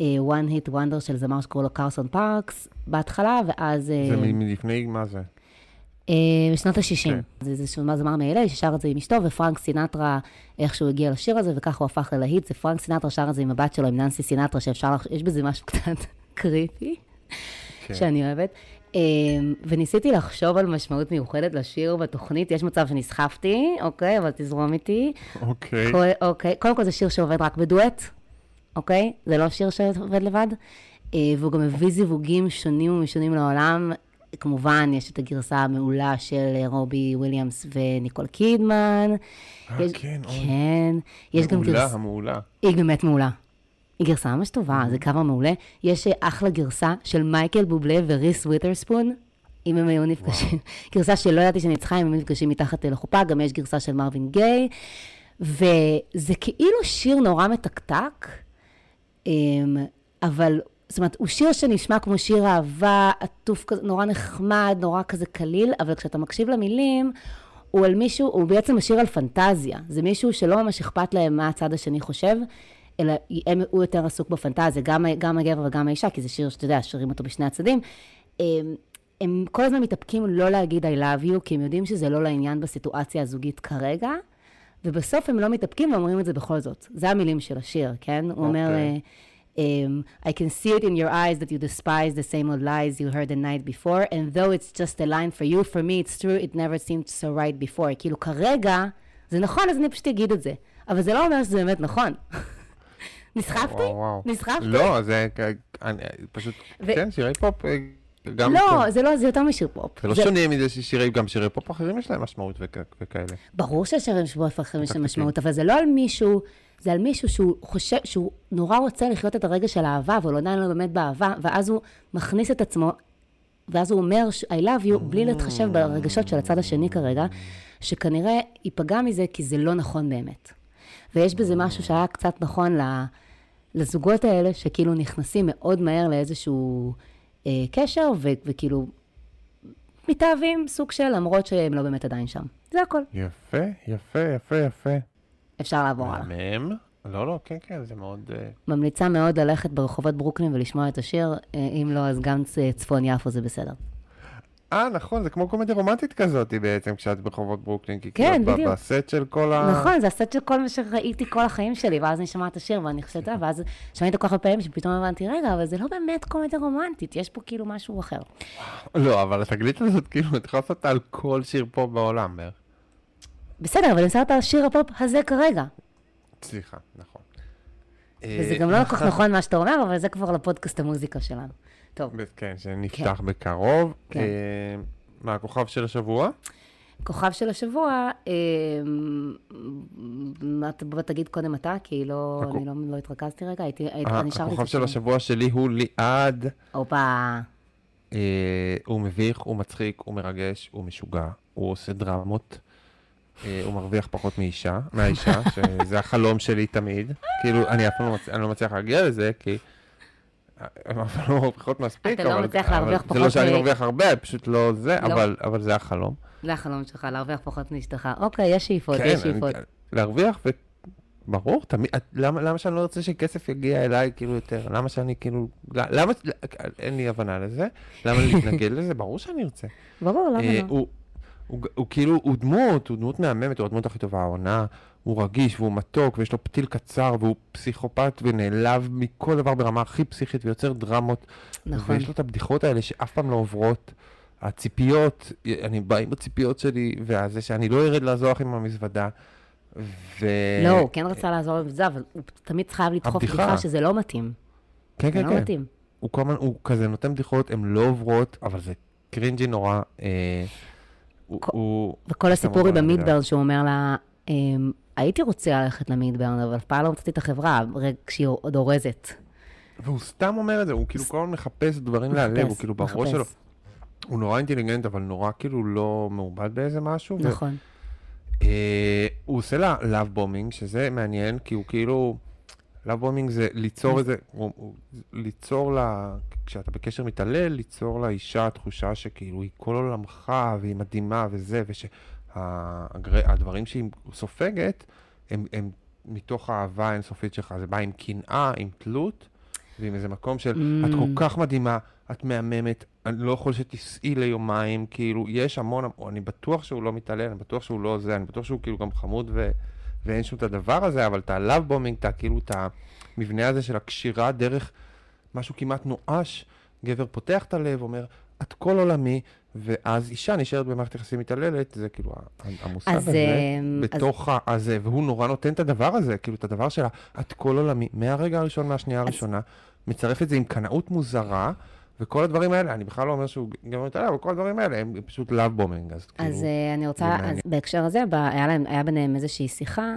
one hit wonder של זמר שקוראים לו קרסון פארקס בהתחלה, ואז... זה מלפני, מה זה? אה, בשנות ה-60. כן. זה איזה שהוא זמר מ-LA ששר את זה עם אשתו, ופרנק סינטרה, איכשהו הגיע לשיר הזה, וככה הוא הפך ללהיט. זה פרנק סינטרה שר את זה עם הבת שלו, עם ננסי סינטרה, שאפשר, לח- יש בזה משהו קצת קריפי, כן. שאני אוהבת. אה, וניסיתי לחשוב על משמעות מיוחדת לשיר בתוכנית, יש מצב שנסחפתי, אוקיי, אבל תזרום איתי. אוקיי. כל- אוקיי, קודם כל זה שיר שעובד רק בדואט, אוקיי? זה לא שיר שעובד לבד. אה, והוא גם מביא זיווגים שונים ומשונים לעולם. כמובן, יש את הגרסה המעולה של אה, רובי וויליאמס וניקול קידמן. אה, יש- כן, אוי. כן. יש גם מעולה, גרסה... המעולה. היא באמת מעולה. היא גרסה ממש טובה, זה קאבר מעולה. יש אה, אחלה גרסה של מייקל בובלה וריס ווית'רספון, אם הם היו נפגשים. גרסה שלא ידעתי שניצחה, אם הם נפגשים מתחת לחופה, גם יש גרסה של מרווין גיי. וזה כאילו שיר נורא מתקתק, אמ, אבל, זאת אומרת, הוא שיר שנשמע כמו שיר אהבה, עטוף כזה, נורא נחמד, נורא כזה קליל, אבל כשאתה מקשיב למילים, הוא על מישהו, הוא בעצם משיר על פנטזיה. זה מישהו שלא ממש אכפת להם מה הצד השני חושב, אלא הם, הוא יותר עסוק בפנטזיה, גם, גם הגבר וגם האישה, כי זה שיר שאתה יודע, שרים אותו בשני הצדדים. הם, הם כל הזמן מתאפקים לא להגיד I love you, כי הם יודעים שזה לא לעניין בסיטואציה הזוגית כרגע, ובסוף הם לא מתאפקים ואומרים את זה בכל זאת. זה המילים של השיר, כן? הוא אומר, אוקיי. אה, um, I can see it in your eyes that you despise the same old lies you heard the night before, and though it's just a line for you, for me it's true, it never seemed so right before. כאילו, כרגע, זה נכון, אז אני פשוט אגיד את זה. אבל זה לא אומר שזה באמת נכון. נסחפתי? נסחפתי? לא, זה אני- פשוט, ו- כן, שירי פופ, אה, גם... לא, זה לא, זה יותר משיר פופ. זה לא זה- שונה מזה ששירי, גם שירי פופ אחרים יש להם משמעות וכ- וכאלה. ברור שהשירים שבוע אחרים יש להם. משמעות, אבל זה לא על מישהו, זה על מישהו שהוא חושב, שהוא נורא רוצה לחיות את הרגע של האהבה, אבל הוא עדיין לא באמת באהבה, ואז הוא מכניס את עצמו, ואז הוא אומר I love you, בלי להתחשב ברגשות של הצד השני כרגע, שכנראה ייפגע מזה כי זה לא נכון באמת. ויש בזה משהו שהיה קצת נכון לזוגות האלה, שכאילו נכנסים מאוד מהר לאיזשהו אה, קשר, ו- וכאילו מתאהבים, סוג של, למרות שהם לא באמת עדיין שם. זה הכל. יפה, יפה, יפה, יפה. אפשר לעבור הלאה. מהמם. לא, לא, כן, כן, זה מאוד... אה, ממליצה מאוד ללכת ברחובות ברוקלין ולשמוע את השיר, אה, אם לא, אז גם צ- צפון יפו זה בסדר. אה, נכון, זה כמו קומדיה רומנטית כזאת בעצם, כשאת ברחובות ברוקלין, כי כן, כאילו את בדיוק. בסט של כל ה... נכון, זה הסט של כל מה שראיתי כל החיים שלי, ואז אני שומעת את השיר, ואני חושבת, "אה", ואז שמעתי כל כך הרבה פעמים, שפתאום הבנתי, רגע, אבל זה לא באמת קומדיה רומנטית, יש פה כאילו משהו אחר. לא, אבל התגלית הזאת, כאילו, את יכולה לעשות על כל שיר פופ בעולם בערך. בסדר, אבל אני מסתכלת על שיר הפופ הזה כרגע. סליחה, נכון. וזה אה, גם לא כל כך נכון מה שאתה אומר, אבל זה כבר לפודקאסט המוזיקה שלנו. טוב, כן, שנפתח בקרוב. כן. אה, מה, הכוכב של השבוע? כוכב של השבוע, אה, בוא תגיד קודם אתה, כי לא, הכ- אני לא, לא התרכזתי רגע, הייתי, נשארתי... הכוכב של השבוע שלי הוא ליעד. הופה, אה, הוא מביך, הוא מצחיק, הוא מרגש, הוא משוגע, הוא עושה דרמות. אה, הוא מרוויח פחות מאישה, מהאישה, שזה החלום שלי תמיד. כאילו, אני אף פעם לא לא מצליח להגיע לזה, כי הן אף פעם לא מרוויחות מספיק, אתה לא מצליח להרוויח זה פחות לא שאני מרוויח הרבה, פשוט לא זה, לא. אבל- זה החלום. זה החלום שלך, להרוויח פחות מאשתך. אוקיי, יש שאיפות, כן, יש שאיפות. להרוויח. ברור, תמיד, למה שאני לא רוצה שכסף יגיע אליי כאילו יותר? למה שאני כאילו, למה, אין לי הבנה לזה, למה להתנגד לזה? ברור שאני ארצה. ברור, למה אה, לא? הוא, הוא, כאילו, הוא דמות, הוא דמות מהממת, הוא הדמות הכי טובה העונה, הוא רגיש והוא מתוק ויש לו פתיל קצר והוא פסיכופת ונעלב מכל דבר ברמה הכי פסיכית ויוצר דרמות. נכון. ויש לו את הבדיחות האלה שאף פעם לא עוברות. הציפיות, אני בא עם הציפיות שלי, וזה שאני לא ארד לעזור עם המזוודה. ו... לא, הוא כן רצה לעזור בזה, אבל הוא תמיד חייב לדחוף הבדיחה. בדיחה שזה לא מתאים. כן, זה כן, לא כן. מתאים. הוא כל הזמן, הוא כזה נותן בדיחות, הן לא עוברות, אבל זה קרינג'י נורא. אה, הוא, כל- הוא... וכל הסיפור כמובן, המידברן, שהוא אומר לה, אמ, הייתי רוצה ללכת למידברן, אבל אף פעם לא מצאתי את החברה, כשהיא עוד אורזת. והוא סתם אומר את זה, הוא כאילו כל הזמן מחפש דברים להעלב, הוא כאילו בראש. שלו. הוא נורא אינטליגנט, אבל נורא כאילו לא מעובד באיזה משהו. נכון. אה, הוא עושה לה love bombing, שזה מעניין, כי הוא כאילו... love bombing זה ליצור איזה... ליצור לה... כשאתה בקשר מתעלל, ליצור לאישה תחושה שכאילו היא כל עולמך, והיא מדהימה וזה, ושהדברים שהיא סופגת, הם, הם מתוך האהבה האינסופית שלך. זה בא עם קנאה, עם תלות, ועם איזה מקום של, את כל כך מדהימה, את מהממת, אני לא יכול שתיסעי ליומיים, כאילו, יש המון- אני בטוח שהוא לא מתעלל, אני בטוח שהוא לא זה, אני בטוח שהוא כאילו גם חמוד ו, ואין שום את הדבר הזה, אבל את הלאו בומינג, את כאילו, את המבנה הזה של הקשירה דרך משהו כמעט נואש, גבר פותח את הלב, אומר, את כל עולמי, ואז אישה נשארת במערכת יחסים מתעללת, זה כאילו המושג אז, הזה, אמ, אז- בתוך ה- הזה, והוא נורא נותן את הדבר הזה, כאילו, את הדבר שלה, את כל עולמי, מהרגע הראשון, מהשנייה הראשונה, מצרף את זה עם קנאות מוזרה, וכל הדברים האלה, אני בכלל לא אומר שהוא גבר מתעלל, אבל כל הדברים האלה הם פשוט love bombing, אז כאילו... אז אה, אני רוצה, אז. בהקשר הזה, ב- היה להם- היה ביניהם איזושהי שיחה,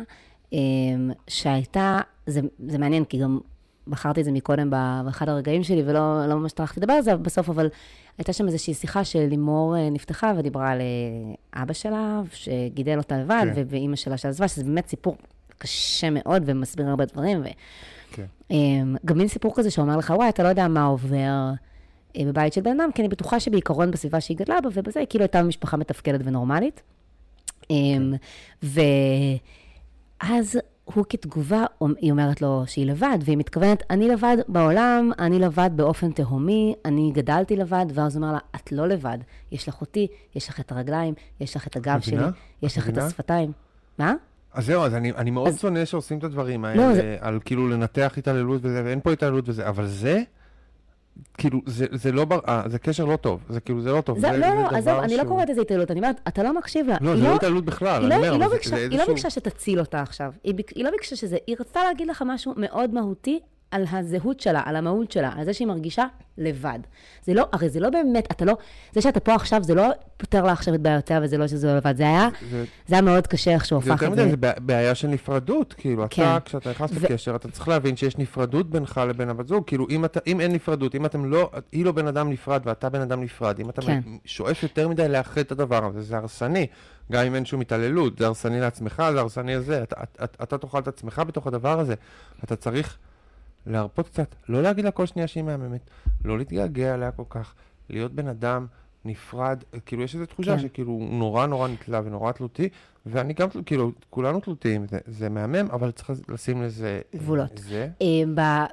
אמ, שהייתה, זה זה מעניין, כי גם בחרתי את זה מקודם באחד הרגעים שלי, ולא לא ממש טרחתי לדבר על זה בסוף, אבל הייתה שם איזושהי שיחה שלימור אה, נפתחה ודיברה על אה, אבא שלה, שגידל אותה לבד, כן. ואימא שלה שעזבה, שזה באמת סיפור קשה מאוד ומסביר הרבה דברים. ו... כן. אמ, גם מין סיפור כזה שאומר לך, וואי, אתה לא יודע מה עובר בבית של בן אדם, כי אני בטוחה שבעיקרון בסביבה שהיא גדלה בה ובזה, היא כאילו הייתה משפחה מתפקדת ונורמלית. אמ, ואז הוא כתגובה, היא אומרת לו שהיא לבד, והיא מתכוונת, אני לבד בעולם, אני לבד באופן תהומי, אני גדלתי לבד, ואז הוא אומר לה, את לא לבד, יש לך אותי, יש לך את הרגליים, יש לך את הגב שלי? יש לך את? השפתיים. מה? אז זהו, אז אני, אני מאוד אז- שונא שעושים את הדברים לא, האלה, זה- על כאילו לנתח התעללות וזה, ואין פה התעללות וזה, אבל זה, כאילו, זה, זה לא בר... אה, זה קשר לא טוב, זה כאילו, זה לא טוב. זה, לא, לא, דבר עזוב, אני לא שהוא- קוראת לזה התעללות, אני אומרת, אתה לא מקשיב לה. לא, זה לא התעללות בכלל, היא אני לא, אומר, היא, לא זה- ביקשה, זה לא שתציל אותה עכשיו. היא, היא לא ביקשה שזה, היא רצתה להגיד לך משהו מאוד מהותי על הזהות שלה, על המהות שלה, על זה שהיא מרגישה לבד. זה לא, הרי זה לא באמת, אתה לא, זה שאתה פה עכשיו, זה לא פותר לה עכשיו את בעיותיה וזה לא שזה לא לבד, זה היה, זה- זה היה מאוד קשה איך שהוא זה הפך יותר את זה. מדי, זה בע- בעיה של נפרדות, כאילו, כן. אתה, כשאתה נכנס ו- לקשר, אתה צריך להבין שיש נפרדות בינך לבין הבת זוג, כאילו, אם אתה- אם אין נפרדות, אם אתם לא, היא לא בן אדם נפרד ואתה בן אדם נפרד, אם אתה כן. שואף יותר מדי לאחד את הדבר הזה, זה הרסני, גם אם אין שום התעללות, זה הרסני לעצמך, זה הרסני לזה, אתה- אתה- אתה אתה תאכל את עצמך בתוך הדבר הזה, אתה צריך להרפות קצת, לא להגיד לה כל שנייה שהיא מהממת, לא להתגעגע אליה כל כך, להיות בן אדם נפרד, כאילו יש איזו תחושה כן. שכאילו הוא נורא נורא נתלה ונורא תלותי, ואני גם, כאילו, כולנו תלותיים, זה, זה מהמם, אבל צריך לשים לזה... אה, גבולות. זה. אה,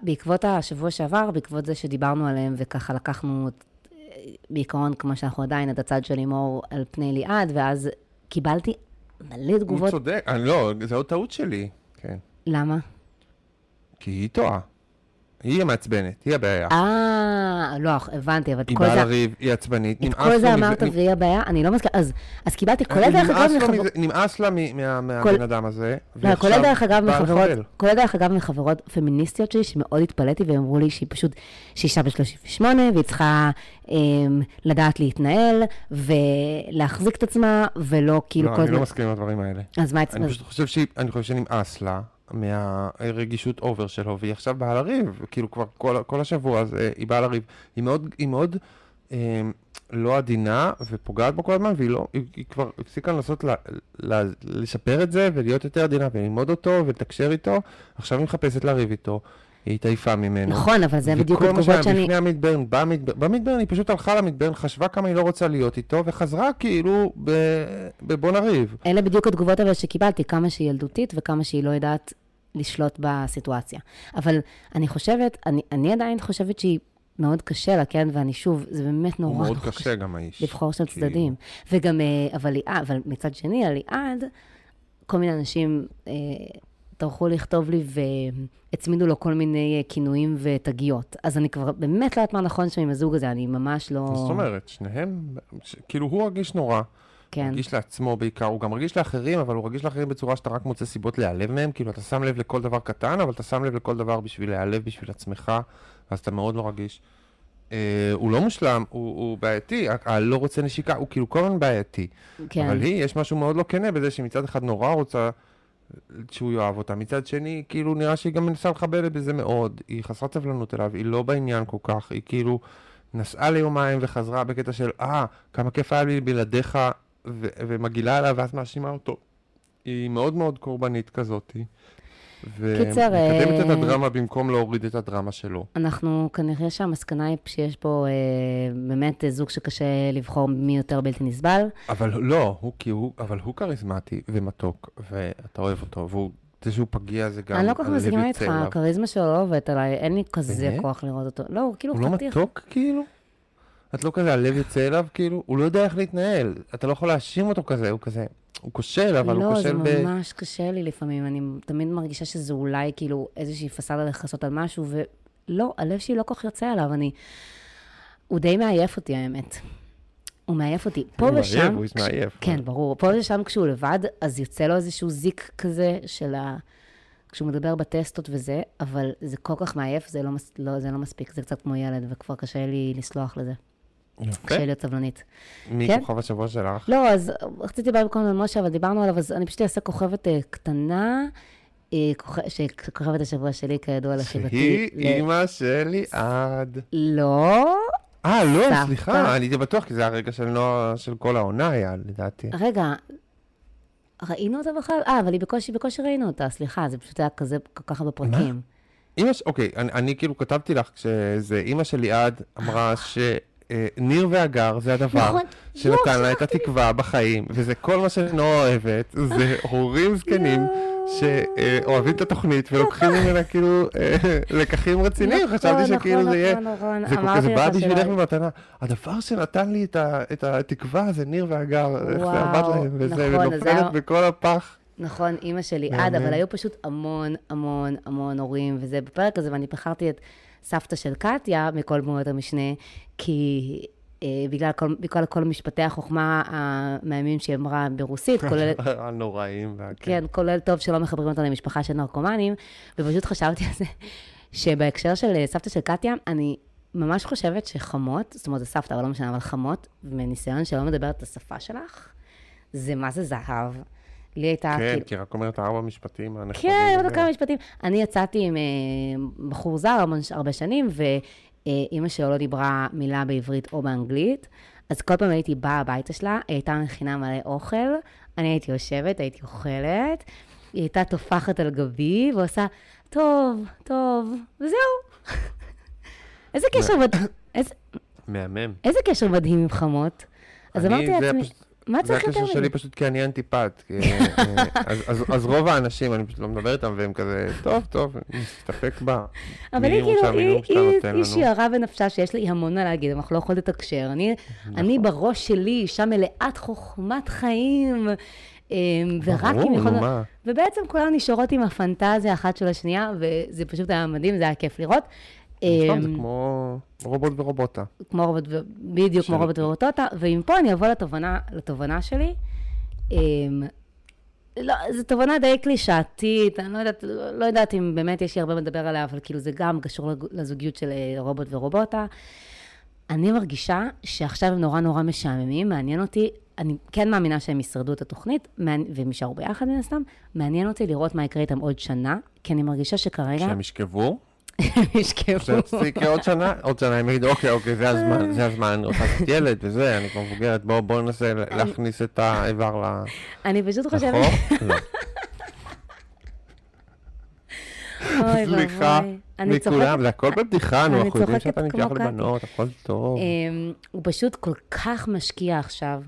בעקבות השבוע שעבר, בעקבות זה שדיברנו עליהם, וככה לקחנו, את- בעיקרון, כמו שאנחנו עדיין, את הצד של לימור על פני ליעד, ואז קיבלתי מלא הוא תגובות. צודק, אני לא, זו עוד טעות שלי, כן. למה? כי היא טועה. היא המעצבנת, היא הבעיה. אה, לא, הבנתי, אבל את היא כל באה זה... לריב, היא עצבנית, את נמאס כל זה אמרת מזה- והיא הבעיה, אני לא מסכימה, אז, קיבלתי, כולל דרך אגב מחברות, מזה- נמאס לה כל- מהבן אדם הזה, לא, ועכשיו באה לחבל. כולל דרך אגב מחברות פמיניסטיות שלי, שמאוד התפלאתי, והם אמרו לי שהיא פשוט, שהיא אישה בת 38, והיא צריכה אמ, לדעת להתנהל, ולהחזיק את עצמה, ולא כאילו לא, כל אני לא הזמן... מסכים עם הדברים האלה. אז מה אני? פשוט אני חושב שנמאס לה מהרגישות אובר שלו, והיא עכשיו באה לריב, כאילו כבר כל, כל השבוע, אז אה, היא באה לריב. היא מאוד, היא מאוד אה, לא עדינה ופוגעת בו כל הזמן, והיא לא, היא, היא כבר הפסיקה לנסות ל, ל, לשפר את זה ולהיות יותר עדינה וללמוד אותו ולתקשר איתו, עכשיו היא מחפשת לריב איתו. היא התעייפה ממנו. נכון, אבל זה בדיוק וכל מה התגובות שהיה שאני... בפני המדברן, במדברן, היא פשוט הלכה למדברן, חשבה כמה היא לא רוצה להיות איתו, וחזרה כאילו. בבוא נריב. אלה בדיוק התגובות אבל שקיבלתי, כמה שהיא ילדותית וכמה שהיא לא יודעת לשלוט בסיטואציה. אבל אני חושבת, אני, אני עדיין חושבת שהיא מאוד קשה לה, כן? ואני שוב, זה באמת נורא מאוד נורא קשה גם האיש. לבחור שם כאילו. צדדים. וגם, אה, אבל, אבל מצד שני, על ליעד, כל מיני אנשים אה, טרחו לכתוב לי והצמידו לו כל מיני אה, כינויים ותגיות. אז אני כבר באמת לא יודעת מה נכון שם עם הזוג הזה, אני ממש לא... זאת אומרת, שניהם, ש- כאילו הוא רגיש נורא, כן. רגיש לעצמו בעיקר, הוא גם רגיש לאחרים, אבל הוא רגיש לאחרים בצורה שאתה רק מוצא סיבות להיעלב מהם, כאילו אתה שם לב לכל דבר קטן, אבל אתה שם לב לכל דבר בשביל להיעלב בשביל עצמך, אז אתה מאוד לא רגיש. אה, הוא לא מושלם, הוא, הוא בעייתי, הלא רוצה נשיקה, הוא כאילו כל הזמן בעייתי. כן. אבל היא, יש משהו מאוד לא כנה בזה שמצד אחד נורא רוצה שהוא יאהב אותה, מצד שני, כאילו נראה שהיא גם מנסה לכבד בזה מאוד, היא חסרת סבלנות אליו, היא לא בעניין כל כך, היא כאילו נסעה ליומיים וחזרה בקטע של, אה, כמה כיף היה לי בלעדיך, ו- ומגעילה עליו ואז מאשימה אותו. היא מאוד מאוד קורבנית כזאתי. קיצר, ומקדמת את אה, הדרמה במקום להוריד את הדרמה שלו. אנחנו, כנראה שהמסקנה היא שיש פה אה, באמת אה, זוג שקשה לבחור מי יותר בלתי נסבל. אבל לא, הוא, כי הוא, אבל הוא כריזמטי ומתוק, ואתה אוהב אותו, והוא, זה שהוא פגיע זה גם, אני לא כל כך מסכימה איתך. הכריזמה שלו לא עובדת עליי, אין לי כזה באמת? כוח לראות אותו. לא, הוא כאילו הוא לא חתיך. מתוק כאילו? את לא כזה, הלב יוצא אליו כאילו? הוא לא יודע איך להתנהל. אתה לא יכול להאשים אותו כזה, הוא כזה, הוא כושל, אבל הוא לא, זה כושל ב... ממש קשה לי לפעמים, אני תמיד מרגישה שזה אולי כאילו איזושהי פסאדה לכסות על משהו, ולא, הלב שלי לא כל כך יוצא אליו, אני... הוא די מעייף אותי, האמת. הוא מעייף אותי. פה הוא מעייף, ושם... הוא איש כש- מעייף. כן, ברור. פה ושם כשהוא לבד, אז יוצא לו איזשהו זיק כזה של ה... כשהוא מדבר בטסטות וזה, אבל זה כל כך מעייף, זה לא, מס... לא, זה לא מספיק, זה קצת כמו ילד, וכבר קשה לי לסלוח לזה. קשה להיות סבלנית. מי כן? כוכב השבוע שלך? לא, אז רציתי לדבר במקום על משה, אבל דיברנו עליו, אז אני פשוט אעשה כוכבת אה, קטנה, אה, כוכ- שכוכבת השבוע שלי, כידוע לחיבתי. שהיא אימא שלי עד... לא, אה, לא. סליחה, אני הייתי בטוח, כי זה הרגע של נועה, של כל העונה היה, לדעתי. רגע, ראינו אותה בכלל? אה, אבל היא בקושי, בקושי ראינו אותה, סליחה, זה פשוט היה כזה, כל כך הרבה פרקים. אמא ש... אוקיי, אני, כאילו כתבתי לך כשזה אימא של ליעד אמרה שניר והגר זה הדבר נכון. שנתן לה את. התקווה בחיים, וזה כל מה שנועה אוהבת, זה הורים זקנים שאוהבים את התוכנית ולוקחים ממנה כאילו אה, לקחים רציניים, נכון, חשבתי שכאילו נכון, זה יהיה... נכון, זה בא בשבילך במתנה. הדבר שנתן לי את התקווה זה ניר והגר, איך זה עבד להם, וזה נופלת בכל הפח. נכון, אימא שלי. עד, אבל היו פשוט המון, המון, המון הורים, וזה בפרק הזה, ואני בחרתי את סבתא של קטיה מכל דמויות המשנה, כי אה, בגלל כל, בגלל כל משפטי החוכמה המהימים שהיא אמרה ברוסית, כולל, הנוראים. וה- כן, כולל טוב שלא מחברים אותה למשפחה של נרקומנים, ופשוט חשבתי על זה, שבהקשר של אה, סבתא של קטיה, אני ממש חושבת שחמות, זאת אומרת, זה סבתא, אבל לא משנה, אבל חמות, מניסיון שלא מדברת את השפה שלך, זה מה זה זהב. לי הייתה, כן, כאילו, כי רק אומרת ארבע משפטים. כן, עוד. כמה משפטים. אני יצאתי עם אה, בחור זר הרבה שנים, ואימא שלו לא דיברה מילה בעברית או באנגלית, אז כל פעם הייתי באה הביתה שלה, היא הייתה מכינה מלא אוכל, אני הייתי יושבת, הייתי אוכלת, היא הייתה טופחת על גבי ועושה, טוב, טוב, וזהו. איזה קשר איזה- מהמם. איזה קשר מדהים עם חמות. אז אמרתי לעצמי, מה זה צריך יותר הקשר מזה? שלי פשוט כי אני אנטיפט. כי, אה, אז- רוב האנשים, אני פשוט לא מדבר איתם, והם כזה, טוב, טוב, נסתפק בה. אבל היא כאילו, היא-. שיערה בנפשה שיש לי המון מה להגיד, אבל אנחנו לא יכולות לתקשר. אני- נכון. בראש שלי אישה מלאת חוכמת חיים, אמ, ורק אם נו, יכולנו... ובעצם כולנו נשארות עם הפנטזיה אחת של השנייה, וזה פשוט היה מדהים, זה היה כיף לראות. נכון, זה אמ, כמו רובוט ורובוטה. כמו רובוט, בדיוק כמו רובוט ורוטוטה, ומפה אני אבוא לתובנה, לתובנה שלי. אמ, לא, זו תובנה די קלישאתית, אני לא יודעת, לא יודעת אם באמת יש לי הרבה לדבר עליה, אבל כאילו זה גם קשור לזוגיות של אה, רובוט ורובוטה. אני מרגישה שעכשיו הם נורא נורא משעממים, מעניין אותי, אני כן מאמינה שהם ישרדו את התוכנית, והם יישארו ביחד מן הסתם, מעניין אותי לראות מה יקרה איתם עוד שנה, כי אני מרגישה שכרגע כשהם ישכבו, שזה יקרה עוד שנה, עוד שנה הם יגידו, אוקיי, אוקיי, זה הזמן, זה הזמן, אני רוצה לעשות ילד וזה, אני כבר מבוגרת, בואו ננסה להכניס את האיבר ל- אני פשוט חושבת... לחור. לא. סליחה. מכולם, זה הכל בבדיחה, נו, אנחנו יודעים שאתה נמשך. לבנות, הכל טוב. אמ, הוא פשוט כל כך משקיע עכשיו.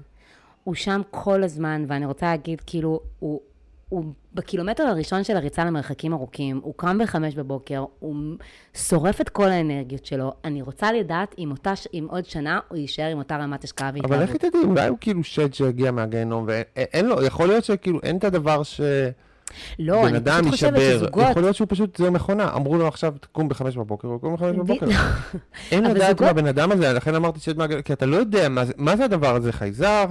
הוא שם כל הזמן, ואני רוצה להגיד, כאילו, הוא, הוא בקילומטר הראשון של הריצה למרחקים ארוכים, הוא קם בחמש בבוקר, הוא שורף את כל האנרגיות שלו. אני רוצה לדעת אם, אותה, ש- אם עוד שנה הוא יישאר עם אותה רמת השקעה והתלהבות. אבל איך היא תדעי, אולי הוא כאילו שד שהגיע מהגיהנום, ואין לו, יכול להיות שכאילו אין את הדבר שבן לא, אני פשוט חושבת יישבר. שזוגות... יכול להיות שהוא פשוט, זה מכונה, אמרו לו עכשיו, תקום בחמש בבוקר, הוא קום בחמש ב- בבוקר. אין לדעת מה הבן אדם הזה, לכן אמרתי שד מהגיהנום, כי אתה לא יודע מה זה- הדבר הזה, חייזר?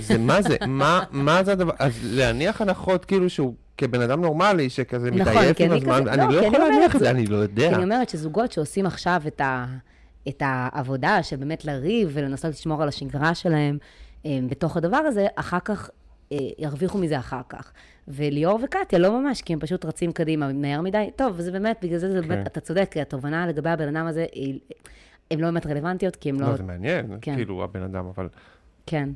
זה מה זה? מה- זה הדבר? אז להניח הנחות כאילו שהוא כבן אדם נורמלי, שכזה נכון, מתעייף עם הזמן, כזה- אני לא, לא יכול להניח את זה. אני לא יודע. כי אני אומרת שזוגות שעושים עכשיו את, ה, את העבודה של באמת לריב ולנסות לשמור על השגרה שלהם אה, בתוך הדבר הזה, אחר כך אה, ירוויחו מזה אחר כך. וליאור וקטיה לא ממש, כי הם פשוט רצים קדימה מהר מדי. טוב, זה באמת, בגלל זה, זה באמת, כן. אתה צודק, כי התובנה לגבי הבן אדם הזה, היא- הן לא באמת רלוונטיות, כי הם לא... לא, זה מעניין, כן. כאילו, הבן אדם, אבל... כן.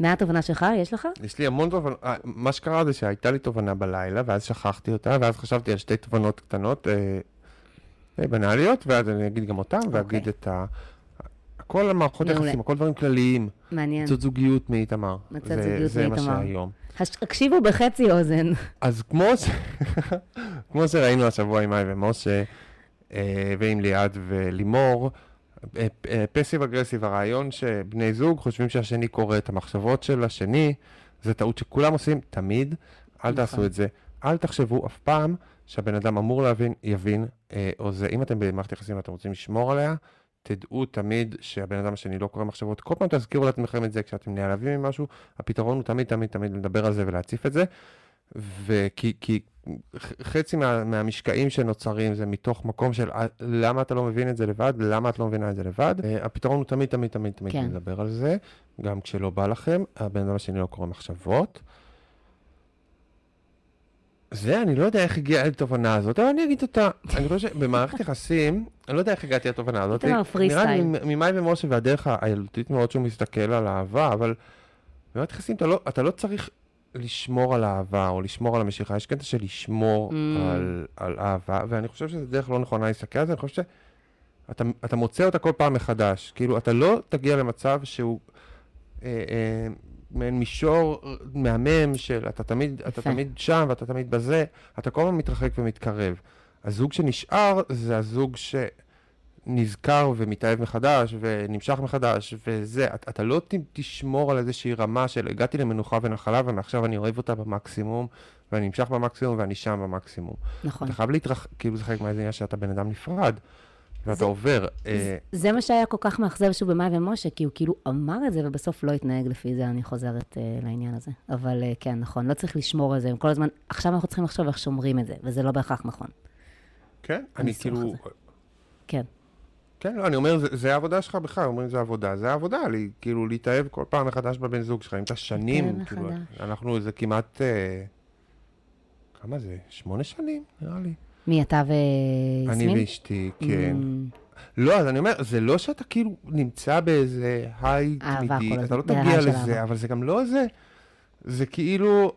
מה התובנה שלך? יש לך? יש לי המון תובנות, אה, מה שקרה זה שהייתה לי תובנה בלילה, ואז שכחתי אותה, ואז חשבתי על שתי תובנות קטנות, אה, די בנאליות, ואז אני אגיד גם אותן, ואגיד את ה... כל המערכות אוקיי. יחסים, הכל דברים כלליים. מעניין. זאת זוגיות מאיתמר. מצאת זה- זוגיות זה מה מאיתמר. שהיום. הקשיבו בחצי אוזן. אז כמו, ש... כמו שראינו השבוע עם מאי ומשה, אה, ועם ליעד ולימור, אה, אה, פסיב אגרסיב, הרעיון שבני זוג חושבים שהשני קורא את המחשבות של השני, זה טעות שכולם עושים תמיד, אל תעשו נכון. את זה. אל תחשבו אף פעם שהבן אדם אמור להבין, יבין, אה, או זה, אם אתם במערכת יחסים ואתם רוצים לשמור עליה, תדעו תמיד שהבן אדם השני לא קורא מחשבות. כל פעם תזכירו לעצמכם את זה כשאתם נעלבים ממשהו, הפתרון הוא תמיד תמיד תמיד לדבר על זה ולהציף את זה. וכי כי חצי מה, מהמשקעים שנוצרים זה מתוך מקום של "אה, למה אתה לא מבין את זה לבד, למה את לא מבינה את זה לבד. Uh, הפתרון הוא תמיד תמיד תמיד תמיד כן. לדבר על זה, גם כשלא בא לכם, הבן אדם השני לא קורא מחשבות. זה, אני לא יודע איך הגיעה לתובנה הזאת, אבל אני אגיד אותה. אני חושב שבמערכת יחסים, אני לא יודע איך הגעתי לתובנה הזאת. איתמר, פרי נראה לי סטייל. ממאי ומשה והדרך הילדותית מאוד שהוא מסתכל על אהבה, אבל במערכת יחסים אתה לא, אתה לא צריך לשמור על אהבה או לשמור על המשיכה, יש קטע של לשמור Mm. על, על אהבה, ואני חושב שזו דרך לא נכונה להסתכל על זה, אני חושב שאתה אתה מוצא אותה כל פעם מחדש. כאילו, אתה לא תגיע למצב שהוא אה, אה, מעין מישור מהמם של אתה תמיד, אתה. תמיד שם ואתה תמיד בזה, אתה כל הזמן מתרחק ומתקרב. הזוג שנשאר זה הזוג שנזכר ומתאהב מחדש ונמשך מחדש וזה, אתה, אתה לא ת, תשמור על איזושהי רמה של הגעתי למנוחה ונחלה ומעכשיו אני אוהב אותה במקסימום ואני נמשך במקסימום ואני שם במקסימום. נכון. אתה חייב להתרח... כאילו זה חלק מהעניין שאתה בן אדם נפרד ואתה זה- עובר. אה, זה מה שהיה כל כך מאכזב שהוא במאי ומשה, כי הוא כאילו אמר את זה ובסוף לא התנהג לפי זה, אני חוזרת uh, לעניין הזה. אבל uh, כן, נכון, לא צריך לשמור על זה, הם כל הזמן, עכשיו אנחנו צריכים לחשוב איך שומרים את זה, וזה לא בהכרח נכון. כן, אני כאילו... כן, כן, לא, אני אומר, זה, זה העבודה שלך בכלל, אומרים זה עבודה, זה העבודה, לי, כאילו להתאהב כל פעם מחדש בבן זוג שלך, אם אתה שנים, להתאהב כאילו. אנחנו זה כמעט, אה, כמה זה? שמונה שנים, נראה לי. מי אתה אני ויסמין? ואשתי, כן. לא, אז אני אומר, זה לא שאתה כאילו נמצא באיזה היי תמידי, אתה לא תגיע לזה. אבל זה גם לא זה, זה כאילו,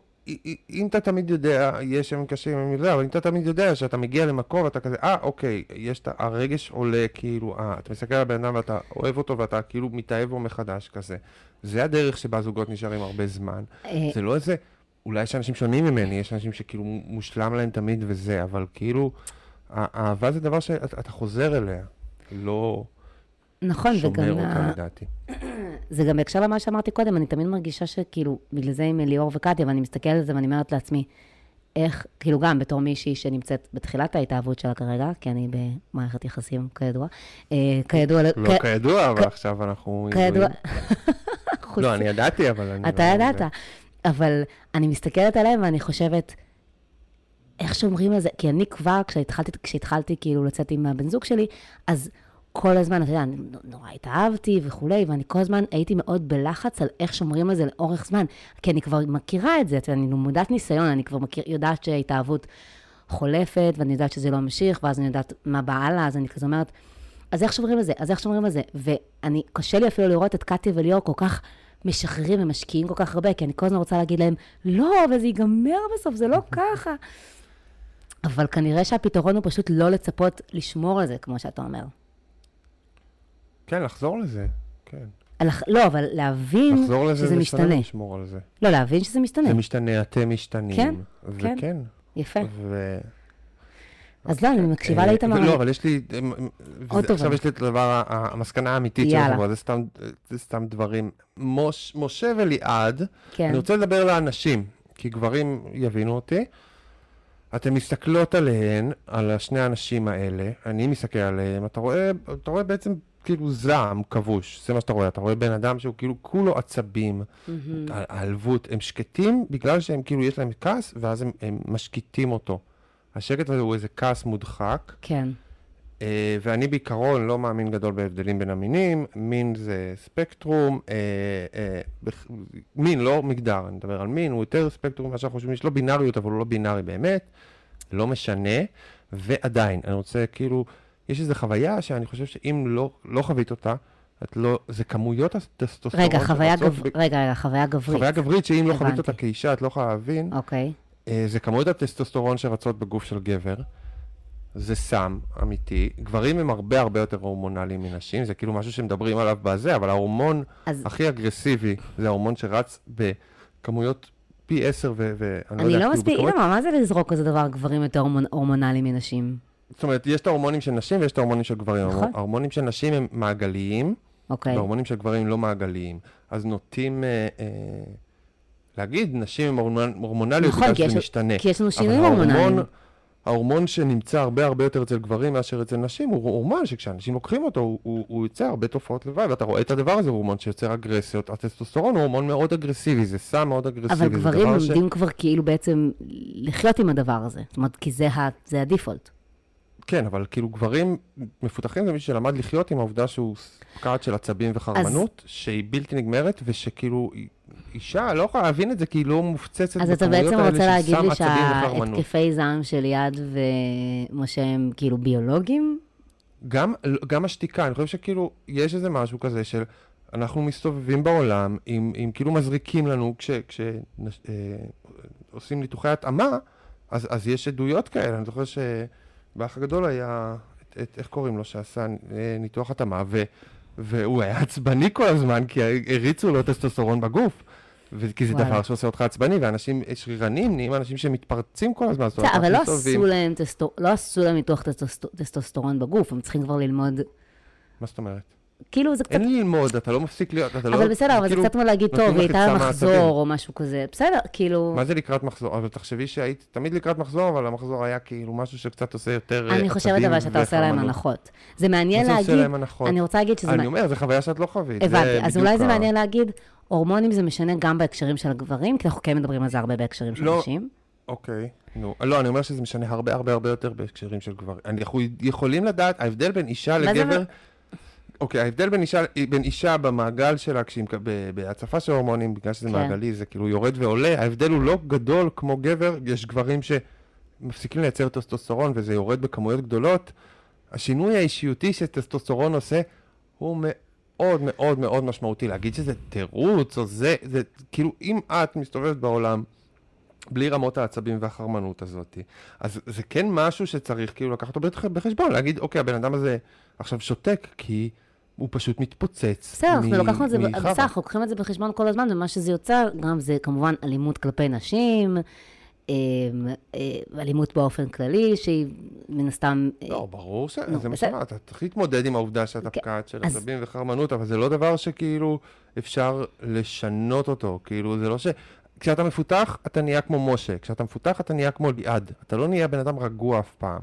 אם אתה תמיד יודע, יש ימים קשים, ימים זה, אבל אם אתה תמיד יודע שאתה מגיע למקום ואתה כזה, אה, אוקיי, יש את הרגש עולה, כאילו, אה, אתה מסתכל על הבן אדם ואתה אוהב אותו ואתה כאילו מתאהב בו מחדש כזה. זה הדרך שבה זוגות נשארים הרבה זמן. אה, זה לא איזה, אולי יש אנשים שונים ממני, יש אנשים שכאילו מושלם להם תמיד וזה, אבל כאילו, האהבה זה דבר שאתה אתה חוזר אליה, לא נכון, שומר וגם אותה ה- לדעתי. זה גם בהקשר למה שאמרתי קודם, אני תמיד מרגישה שכאילו, בגלל זה עם ליאור וקטיה, ואני מסתכלת על זה ואני אומרת לעצמי, איך, כאילו גם בתור מישהי שנמצאת בתחילת ההתאהבות שלה כרגע, כי אני במערכת יחסים, כידוע, אה, כידוע, לא כידוע, אבל עכשיו אנחנו... כידוע. לא, אני ידעתי, אבל אני... אתה לא- ידעת, אבל אני מסתכלת עליהם ואני חושבת, איך שומרים על זה? כי אני כבר, כשהתחלתי, כשהתחלתי כאילו לצאת עם הבן זוג שלי, אז כל הזמן, אתה יודע, אני נורא התאהבתי וכולי, ואני כל הזמן הייתי מאוד בלחץ על איך שומרים על זה לאורך זמן, כי אני כבר מכירה את זה, אני למודת ניסיון, אני כבר מכיר, יודעת שההתאהבות חולפת, ואני יודעת שזה לא ממשיך, ואז אני יודעת מה בא הלאה, אז אני כזה אומרת, אז איך שומרים על זה? אז איך שומרים על זה? ואני, קשה לי אפילו לראות את קטיה וליאור כל כך משחררים ומשקיעים כל כך הרבה, כי אני כל הזמן רוצה להגיד להם, לא, אבל זה ייגמר בסוף, זה לא ככה. אבל כנראה שהפתרון הוא פשוט לא לצפות לשמור על זה, כמו שאתה אומר. כן, לחזור לזה, כן. על- לא, אבל להבין לחזור לזה שזה זה משתנה. שונה לשמור על זה. לא, להבין שזה משתנה. זה משתנה, אתם משתנים. כן, כן. וכן. יפה. ו... אז לא, אני מקשיבה אה, לאיתמר. ולא, אבל יש לי, אה, עוד וזה- עכשיו. יש לי את הדבר, המסקנה האמיתית של. החברה, זה סתם- דברים. משה וליעד, כן. אני רוצה לדבר לאנשים, כי גברים יבינו אותי. אתן מסתכלות עליהן, על שני האנשים האלה, אני מסתכל עליהם, אתה רואה, אתה רואה בעצם כאילו זעם כבוש, זה מה שאתה רואה, אתה רואה בן אדם שהוא כאילו כולו עצבים, העלבות, הם שקטים בגלל שהם כאילו יש להם כעס, ואז הם, הם משקיטים אותו. השקט הזה הוא איזה כעס מודחק, כן. אה, ואני בעיקרון לא מאמין גדול בהבדלים בין המינים, מין זה ספקטרום, אה, אה, בכ- מין, לא מגדר, אני מדבר על מין, הוא יותר ספקטרום ממה שאנחנו חושבים, יש לו בינאריות, אבל הוא לא בינארי באמת, לא משנה, ועדיין, אני רוצה כאילו, יש איזו חוויה שאני חושב שאם לא, לא חווית אותה, את לא, זה כמויות הטסטוסטרון רגע, חוויה גב- ב- רגע, רגע, חוויה גברית. חוויה גברית שאם לא חווית הבנתי. אותה כאישה, את לא יכולה להבין, אוקיי. אה, זה כמויות הטסטוסטרון שרצות בגוף של גבר. זה סם אמיתי. גברים הם הרבה הרבה יותר הורמונליים מנשים, זה כאילו משהו שמדברים עליו בזה, אבל ההורמון אז הכי אגרסיבי זה ההורמון שרץ בכמויות פי עשר ו... ואני אני יודע, לא כאילו מספיק, בכמויות- איתמר, מה זה לזרוק כזה דבר גברים יותר הורמונ- הורמונליים מנשים? זאת אומרת, יש את ההורמונים של נשים ויש את ההורמונים של גברים. נכון. ההורמונים של נשים הם מעגליים, אוקיי. וההורמונים של גברים לא מעגליים. אז נוטים אה, אה, להגיד, נשים הורמונ- הורמונליות נכון, בגלל שזה משתנה. כי יש לנו שינויים הורמונליים. ההורמון שנמצא הרבה הרבה יותר אצל גברים מאשר אצל נשים, הוא הורמון שכשאנשים לוקחים אותו, הוא, הוא, הוא יוצר הרבה תופעות לוואי, ואתה רואה את הדבר הזה, הוא הורמון שיוצר אגרסיות. הטסטוסטרון הוא הורמון מאוד אגרסיבי, זה סם מאוד אגרסיבי. אבל גברים דבר ש- לומדים כבר כאילו בעצם לחיות עם הדבר הזה. זאת אומרת, כי זה ה- זה הדיפולט. כן, אבל כאילו גברים מפותחים זה מישהו שלמד לחיות עם העובדה שהוא קאט של עצבים וחרמנות, שהיא בלתי נגמרת, ושכאילו אישה לא יכולה להבין את זה כי היא לא מופצצת אז אתה בכמויות בעצם האלה רוצה להגיד לי עצבים וחרמנות. שההתקפי זעם של ליעד ומשה הם כאילו ביולוגיים? גם, גם השתיקה, אני חושב שכאילו, יש איזה משהו כזה של, אנחנו מסתובבים בעולם, עם, עם כאילו מזריקים לנו, כשעושים כש, אה, ניתוחי התאמה, אז, אז יש עדויות כאלה, אני זוכר שבאח הגדול היה, את, את, איך קוראים לו, שעשה ניתוח התאמה, ו, והוא היה עצבני כל הזמן, כי הריצו לו טסטוסטרון בגוף. כי זה וואלה. דבר שעושה אותך עצבני, ואנשים שרירנים נהיים אנשים שמתפרצים כל הזמן. בסדר, אבל לא עשו להם טסטו- לא עשו להם ניתוח טסטוסט- טסטוסטרון בגוף, הם צריכים כבר ללמוד, מה זאת אומרת? כאילו זה קצת, אין ללמוד, אתה לא מפסיק להיות, אתה לא... אבל בסדר, אבל זה כאילו, קצת כמו להגיד, טוב, היא הייתה מחזור. או משהו כזה, בסדר, כאילו, מה זה לקראת מחזור? אבל תחשבי שהיית תמיד לקראת מחזור, אבל המחזור היה כאילו משהו שקצת עושה יותר אה, אני חושבת אבל שאתה עושה להם. הנחות. זה מעניין להגיד? אני רוצה להגיד שזה, אני אומר, זו חוויה שאת לא חווית. הבנתי, אז אולי זה מעניין להגיד, הורמונים זה משנה גם בהקשרים של הגברים, כי אנחנו כן מדברים על זה הרבה בהקשרים של לא. נשים. אוקיי, נו. לא, אני אומר שזה משנה הרבה הרבה הרבה יותר בהקשרים של גברים. אנחנו יכולים לדעת, ההבדל בין אישה לגבר... אוקיי, ההבדל בין אישה, בין אישה במעגל שלה, כשהיא מק- ב- בהצפה של הורמונים, בגלל שזה כן. מעגלי, זה כאילו יורד ועולה, ההבדל הוא לא גדול כמו גבר, יש גברים שמפסיקים לייצר טסטוסטרון וזה יורד בכמויות גדולות. השינוי האישיותי שטסטוסטרון עושה הוא מאוד מאוד מאוד משמעותי. להגיד שזה תירוץ או זה, זה כאילו אם את מסתובבת בעולם בלי רמות העצבים והחרמנות הזאת, אז זה כן משהו שצריך כאילו לקחת אותו בח- בחשבון, להגיד, אוקיי, הבן אדם הזה עכשיו שותק כי הוא פשוט מתפוצץ. בסדר, אנחנו לקחנו את זה. בסדר, אנחנו לוקחים את זה בחשבון כל הזמן, ומה שזה יוצר, גם זה כמובן אלימות כלפי נשים, אמ, אה, אלימות באופן כללי, שהיא מן הסתם... אה, לא, ברור ש... נו, זה מה. שאמרת, אתה צריך להתמודד עם העובדה שאתה כן, פקעת של עצבים וחרמנות, אבל זה לא דבר שכאילו אפשר לשנות אותו, כאילו זה לא ש... כשאתה מפותח, אתה נהיה כמו משה, כשאתה מפותח, אתה נהיה כמו ליעד, אתה לא נהיה בן אדם רגוע אף פעם.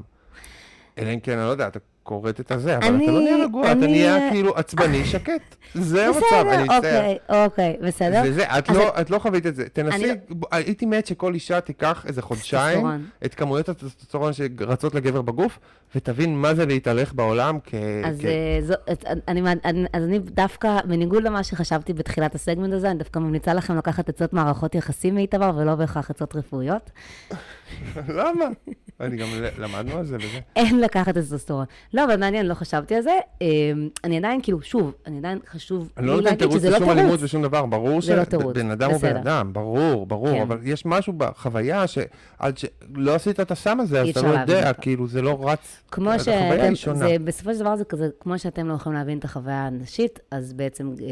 אלא אם כן, אני לא יודע, אתה כורת את הזה, אבל אני- אתה לא נהיה רגוע, אתה אני- נהיה כאילו עצבני, שקט. זה המצב, אני מצטער. אוקיי, אוקיי, בסדר. זה זה, את אז לא, את לא חווית את זה. תנסי, אני- ב- הייתי מת שכל אישה תיקח איזה חודשיים. את כמויות הטסטוסטרון שרצות לגבר בגוף, ותבין מה זה להתהלך בעולם כ... אז, כ- אה, זו, את- אני, אני, אז אני דווקא, בניגוד למה שחשבתי בתחילת הסגמנט הזה, אני דווקא ממליצה לכם לקחת עצות מערכות יחסים מאיתמר, ולא בהכרח עצות רפואיות. למה? אני גם למדנו על זה וזה. אין לקחת טסטוסטרון. לא, אבל מעניין, לא חשבתי על זה. אה, אני עדיין, כאילו, שוב, אני עדיין חשוב אני לא נותן תירוץ לא לשום אלימות. ושום דבר, ברור זה לא תירוץ, שבן אדם הוא בסדר. בן אדם, ברור, ברור, כן. אבל יש משהו בחוויה שעד שלא עשית את הסם הזה, אז אתה לא יודע. כאילו, זה לא רץ, כמו החוויה שאתם, היא שונה. בסופו של דבר זה כזה, כמו שאתם לא יכולים להבין את החוויה הנשית, אז בעצם אה,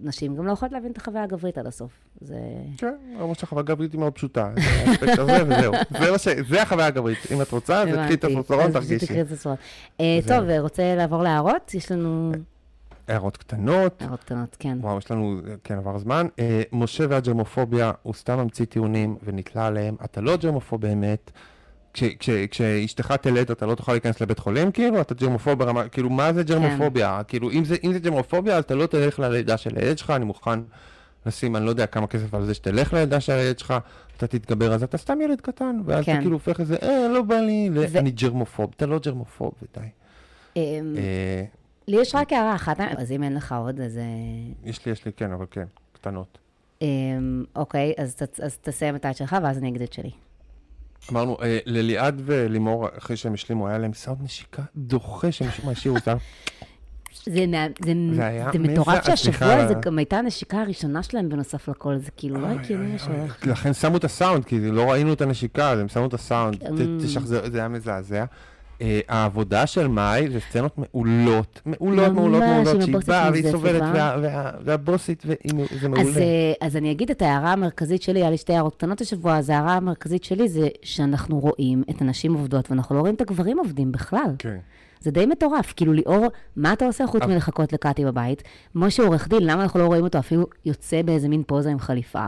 נשים גם לא יכולות להבין את החוויה הגברית עד הסוף. זה... כן, למרות שהחוויה הגברית היא מאוד פשוטה, זה האספקט הזה וזהו. זה מה ש... זה החוויה הגברית. אם את רוצה, זה קחי את פשוט תרגישי. את. אה. טוב, אה, רוצה לעבור להערות? יש לנו הערות קטנות. הערות קטנות, כן. וואו, יש לנו, כן, עבר זמן. אה, משה והג'רמופוביה, הוא סתם ממציא טיעונים ונתלה עליהם. אתה לא ג'רמופוב באמת. כש- כש- כשאשתך תלד, אתה לא תוכל להיכנס לבית חולים, כאילו? אתה ג'רמופוב ברמה, כאילו, מה זה ג'רמופוביה? כאילו, אם זה, אם זה ג'רמופוביה, אז אתה לא תלך ללידה של הילד שלך, אני מוכן לשים, אני לא יודע כמה כסף על זה שתלך ללידה של הילד שלך, אתה תתגבר, אז אתה סתם ילד קטן, ואז כן. אתה כאילו הופך לזה, אה, לא בא לי, ו- אני ג'רמופוב, אתה לא ג'רמופוב, ודי. אה, אה, לי יש רק הערה אחת, אז אם אין לך עוד, אז... אה, יש לי, יש לי, כן, אבל כן, קטנות. אה, אוקיי, אז אז תסיים את העד שלך, ואז אני אגיד את שלי. אמרנו, אה, לליעד ולימור, אחרי שהם השלימו, היה להם סאונד נשיקה דוחה שהם השאירו אותם. זה, מה- זה, זה זה מטורף שהשבוע. הזה גם הייתה הנשיקה הראשונה שלהם בנוסף לכל, זה כאילו לא הגיוני שהולך. לכן שמו את הסאונד, כי לא ראינו את הנשיקה, אז הם שמו את הסאונד, אמ. תשחזר, זה היה מזעזע. אה, העבודה של מאי זה סצנות מעולות, מעולות, מעולות, מעולות, שהיא באה והיא סובלת, אה? וה- וה- והבוסית, והיא- זה אז, מעולה. אה, אז אני אגיד את ההערה המרכזית שלי, היה לי שתי הערות קטנות השבוע, אז ההערה המרכזית שלי זה שאנחנו רואים את הנשים עובדות, ואנחנו לא רואים את הגברים עובדים בכלל. כן. זה די מטורף. כאילו, ליאור, מה אתה עושה חוץ מלחכות לקטי בבית? משה עורך דין, למה אנחנו לא רואים אותו אפילו יוצא באיזה מין פוזה עם חליפה?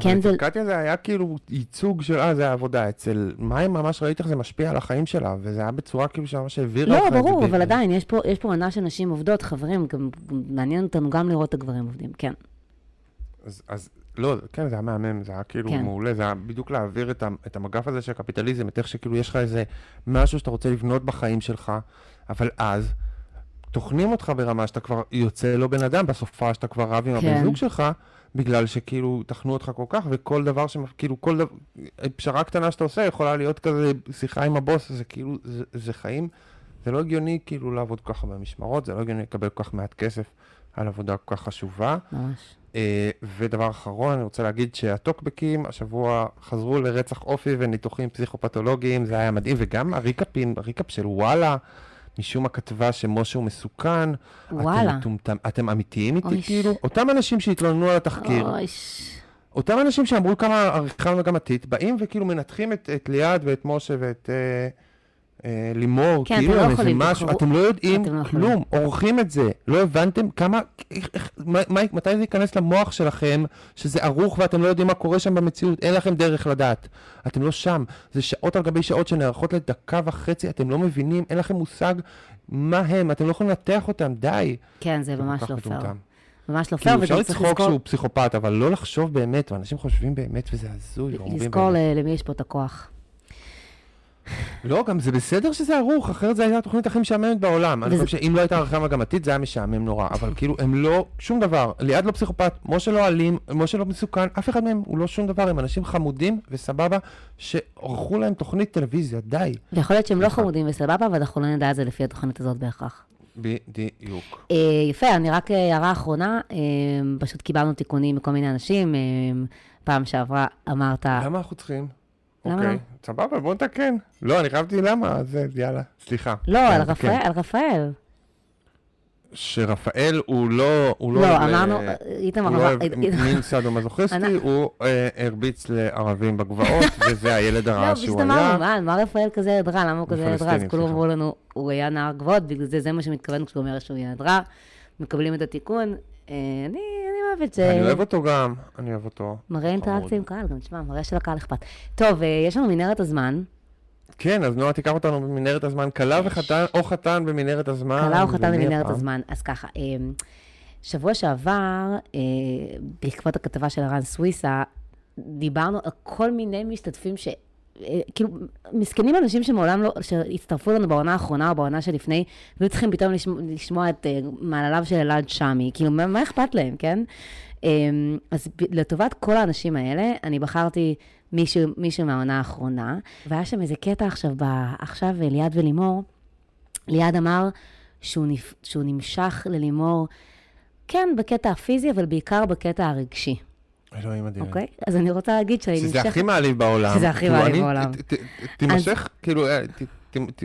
כן, אבל זה... אצל קטיה זה היה כאילו ייצוג של, אה, זה העבודה. אצל מאי ממש ראית איך זה משפיע על החיים שלה, וזה היה בצורה כאילו שממש העבירה לא, את זה. ברור, אבל עדיין, יש פה, עונה של נשים עובדות, חברים, מעניין אותנו גם לראות את הגברים עובדים, כן. אז, לא, כן, זה היה מהמם, זה היה כאילו כן. מעולה, זה היה בדיוק להעביר את, את המגף הזה של הקפיטליזם, את איך שכאילו יש לך איזה משהו שאתה רוצה לבנות בחיים שלך, אבל אז טוחנים אותך ברמה שאתה כבר יוצא לא בן אדם, בסופה שאתה כבר רב עם הבן כן. זוג שלך, בגלל שכאילו טחנו אותך כל כך, וכל דבר ש... כאילו כל דבר, פשרה קטנה שאתה עושה יכולה להיות כזה שיחה עם הבוס, זה כאילו, זה, זה חיים, זה לא הגיוני כאילו לעבוד כל כך הרבה משמרות, זה לא הגיוני לקבל כל כך מעט כסף על עבודה כל כך חשובה. ממש. אה, ודבר אחרון, אני רוצה להגיד שהטוקבקים השבוע חזרו לרצח אופי וניתוחים פסיכופתולוגיים, זה היה מדהים, וגם הריקאפין, הריקאפ של וואלה, משום מה כתבה שמשה הוא מסוכן. וואלה. אתם, מטומטם, אתם אמיתיים איתי. כאילו? אותם אנשים שהתלוננו על התחקיר, אוי, ש- אותם אנשים שאמרו כמה עריכה מגמתית, באים וכאילו מנתחים את, את ליעד ואת משה ואת אה, אה, לימור, כן, כאילו אתם לא יכולים, משהו, תבחרו- אתם לא יודעים אתם לא. כלום, עורכים את זה, לא הבנתם כמה, איך, איך, מה, מתי זה ייכנס למוח שלכם, שזה ערוך ואתם לא יודעים מה קורה שם במציאות, אין לכם דרך לדעת, אתם לא שם, זה שעות על גבי שעות שנערכות לדקה וחצי, אתם לא מבינים, אין לכם מושג מה הם, אתם לא יכולים לנתח אותם, די. כן, זה זה ממש לא פייר. מטומטם. ממש לא פייר, כאילו אפשר וגם צריך לצחוק לזכור, שהוא פסיכופת, אבל לא לחשוב באמת, ואנשים חושבים באמת וזה הזוי, ואומרים לזכור למי יש פה את הכוח. לא, גם זה בסדר שזה ערוך, אחרת זו הייתה התוכנית הכי משעממת בעולם. אני חושב שאם לא הייתה עריכה מגמתית, זה היה משעמם נורא, אבל כאילו, הם לא, שום דבר. ליעד לא פסיכופת, משה לא אלים, משה לא מסוכן, אף אחד מהם הוא לא שום דבר, הם אנשים חמודים וסבבה, שערכו להם תוכנית טלוויזיה, די. ויכול להיות שהם לא. חמודים וסבבה, אבל אנחנו לא נדע את זה לפי התוכנית הזאת בהכרח. בדיוק. אה, יפה, אני רק אה, הערה אחרונה, אה, פשוט קיבלנו תיקונים מכל מיני אנשים. פעם שעברה אמרת, למה אנחנו צריכים? למה אוקיי, לא? סבבה, בוא נתקן. לא, אני חייבתי למה, אז אה, יאללה, סליחה. לא, כן, על נתקן. רפאל, על רפאל. שרפאל הוא לא... הוא לא, לא, אה, אמרנו, איתמר הוא לא אוהב מין סאדו-מזוכיסטי, הוא אה, הרביץ לערבים בגבעות, וזה הילד הרע לא, שהוא פשוט היה. אמרנו, מה, רפאל כזה ילד רע? למה הוא כזה ילד רע? אז כולם. אמרו לנו, הוא היה נער גבוהות, בגלל זה זה מה שמתכוון כשהוא אומר שהוא ילד רע. מקבלים את התיקון. אה, אני אני אוהבת ש... אני אוהב אותו גם, אני אוהב אותו. מראה. אינטראקציה עם קהל, גם תשמע, מראה שלקהל אכפת. טוב, אה, יש לנו מנהרת הזמן. כן, אז נועה תיקח אותנו במנהרת הזמן, כלה וחתן, או חתן במנהרת הזמן. קלה או חתן במנהרת? הזמן. אז ככה, אה, שבוע שעבר, אה, בעקבות הכתבה של ערן סוויסה, דיברנו על כל מיני משתתפים אה, כאילו, מסכנים אנשים שמעולם לא, שהצטרפו לנו בעונה האחרונה או בעונה שלפני, והיו צריכים פתאום לשמוע, לשמוע את uh, מעלליו של אלעד שמי, כאילו, מה, מה אכפת להם, כן? Um, אז ב- לטובת כל האנשים האלה, אני בחרתי מישהו, מישהו מהעונה האחרונה, והיה שם איזה קטע עכשיו, ב, עכשיו ליעד ולימור, ליעד אמר שהוא, נפ, שהוא נמשך ללימור, כן, בקטע הפיזי, אבל בעיקר בקטע הרגשי. אלוהים אדירים. אוקיי? אז אני רוצה להגיד שאני שזה נמשכת... הכי מעליב בעולם. שזה הכי מעליב בעולם. תימשך, כאילו, ת- ת- ת-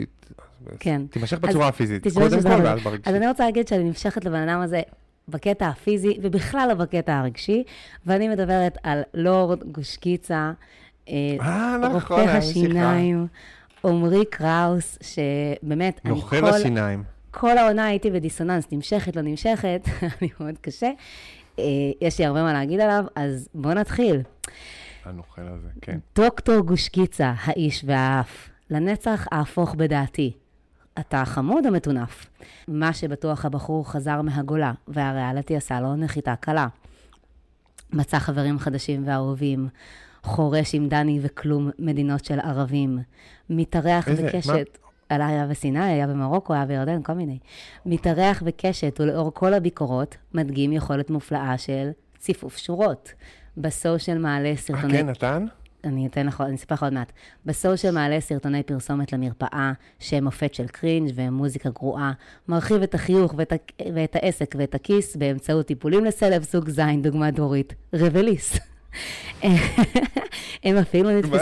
כן. תימשך בצורה הפיזית. קודם שזה כל, ואז ברגשי. אז אני רוצה להגיד שאני נמשכת לבן אדם הזה בקטע הפיזי, ובכלל לא בקטע הרגשי, ואני מדברת על לורד גושקיצה, אה, אה, נכון, רופא השיניים, עמרי קראוס, שבאמת, אני נוכל כל, השיניים. כל העונה הייתי בדיסוננס, נמשכת, לא נמשכת, אני מאוד קשה. אה, יש לי הרבה מה להגיד עליו, אז בואו נתחיל. הנוכל הזה, כן. דוקטור גושקיצה, האיש והאף, לנצח אהפוך בדעתי. אתה חמוד או מטונף? מה שבטוח הבחור חזר מהגולה, והריאליטי עשה לו נחיתה קלה. מצא חברים חדשים ואהובים, חורש עם דני וכלום מדינות של ערבים. מתארח איזה- בקשת. היה בסיני, היה במרוקו, היה בירדן, כל מיני. מתארח בקשת, ולאור כל הביקורות, מדגים יכולת מופלאה של ציפוף שורות. בסושיאל מעלה אה, סרטוני... כן, נתן? אני אתן לך, אני אספר לך עוד מעט. בסושיאל מעלה סרטוני פרסומת למרפאה, שהם מופת של קרינג' ומוזיקה גרועה, מרחיב את החיוך ואת, ה- ואת העסק ואת הכיס באמצעות טיפולים לסלב סוג זין, דוגמת דורית, רבליס. הם אפילו נתפסו,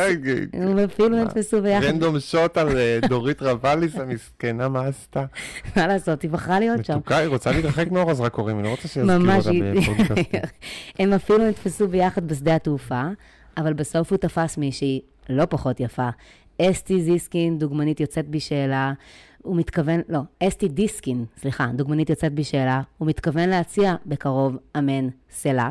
הם אפילו נתפסו ביחד, רנדום שוט על אה, דורית רבליס המסכנה, מה עשתה? מה לעשות, היא בחרה להיות שם. מתוקה, היא רוצה להתרחק מאור הזרקורים, היא לא רוצה שיזכירו אותה בפודקאסטים. הם אפילו נתפסו ביחד בשדה התעופה, אבל בסוף הוא תפס מישהי לא פחות יפה. אסתי זיסקין, דוגמנית יוצאת בשאלה, הוא מתכוון, לא, אסתי דיסקין, סליחה, דוגמנית יוצאת בשאלה, הוא מתכוון להציע בקרוב אמן סלע,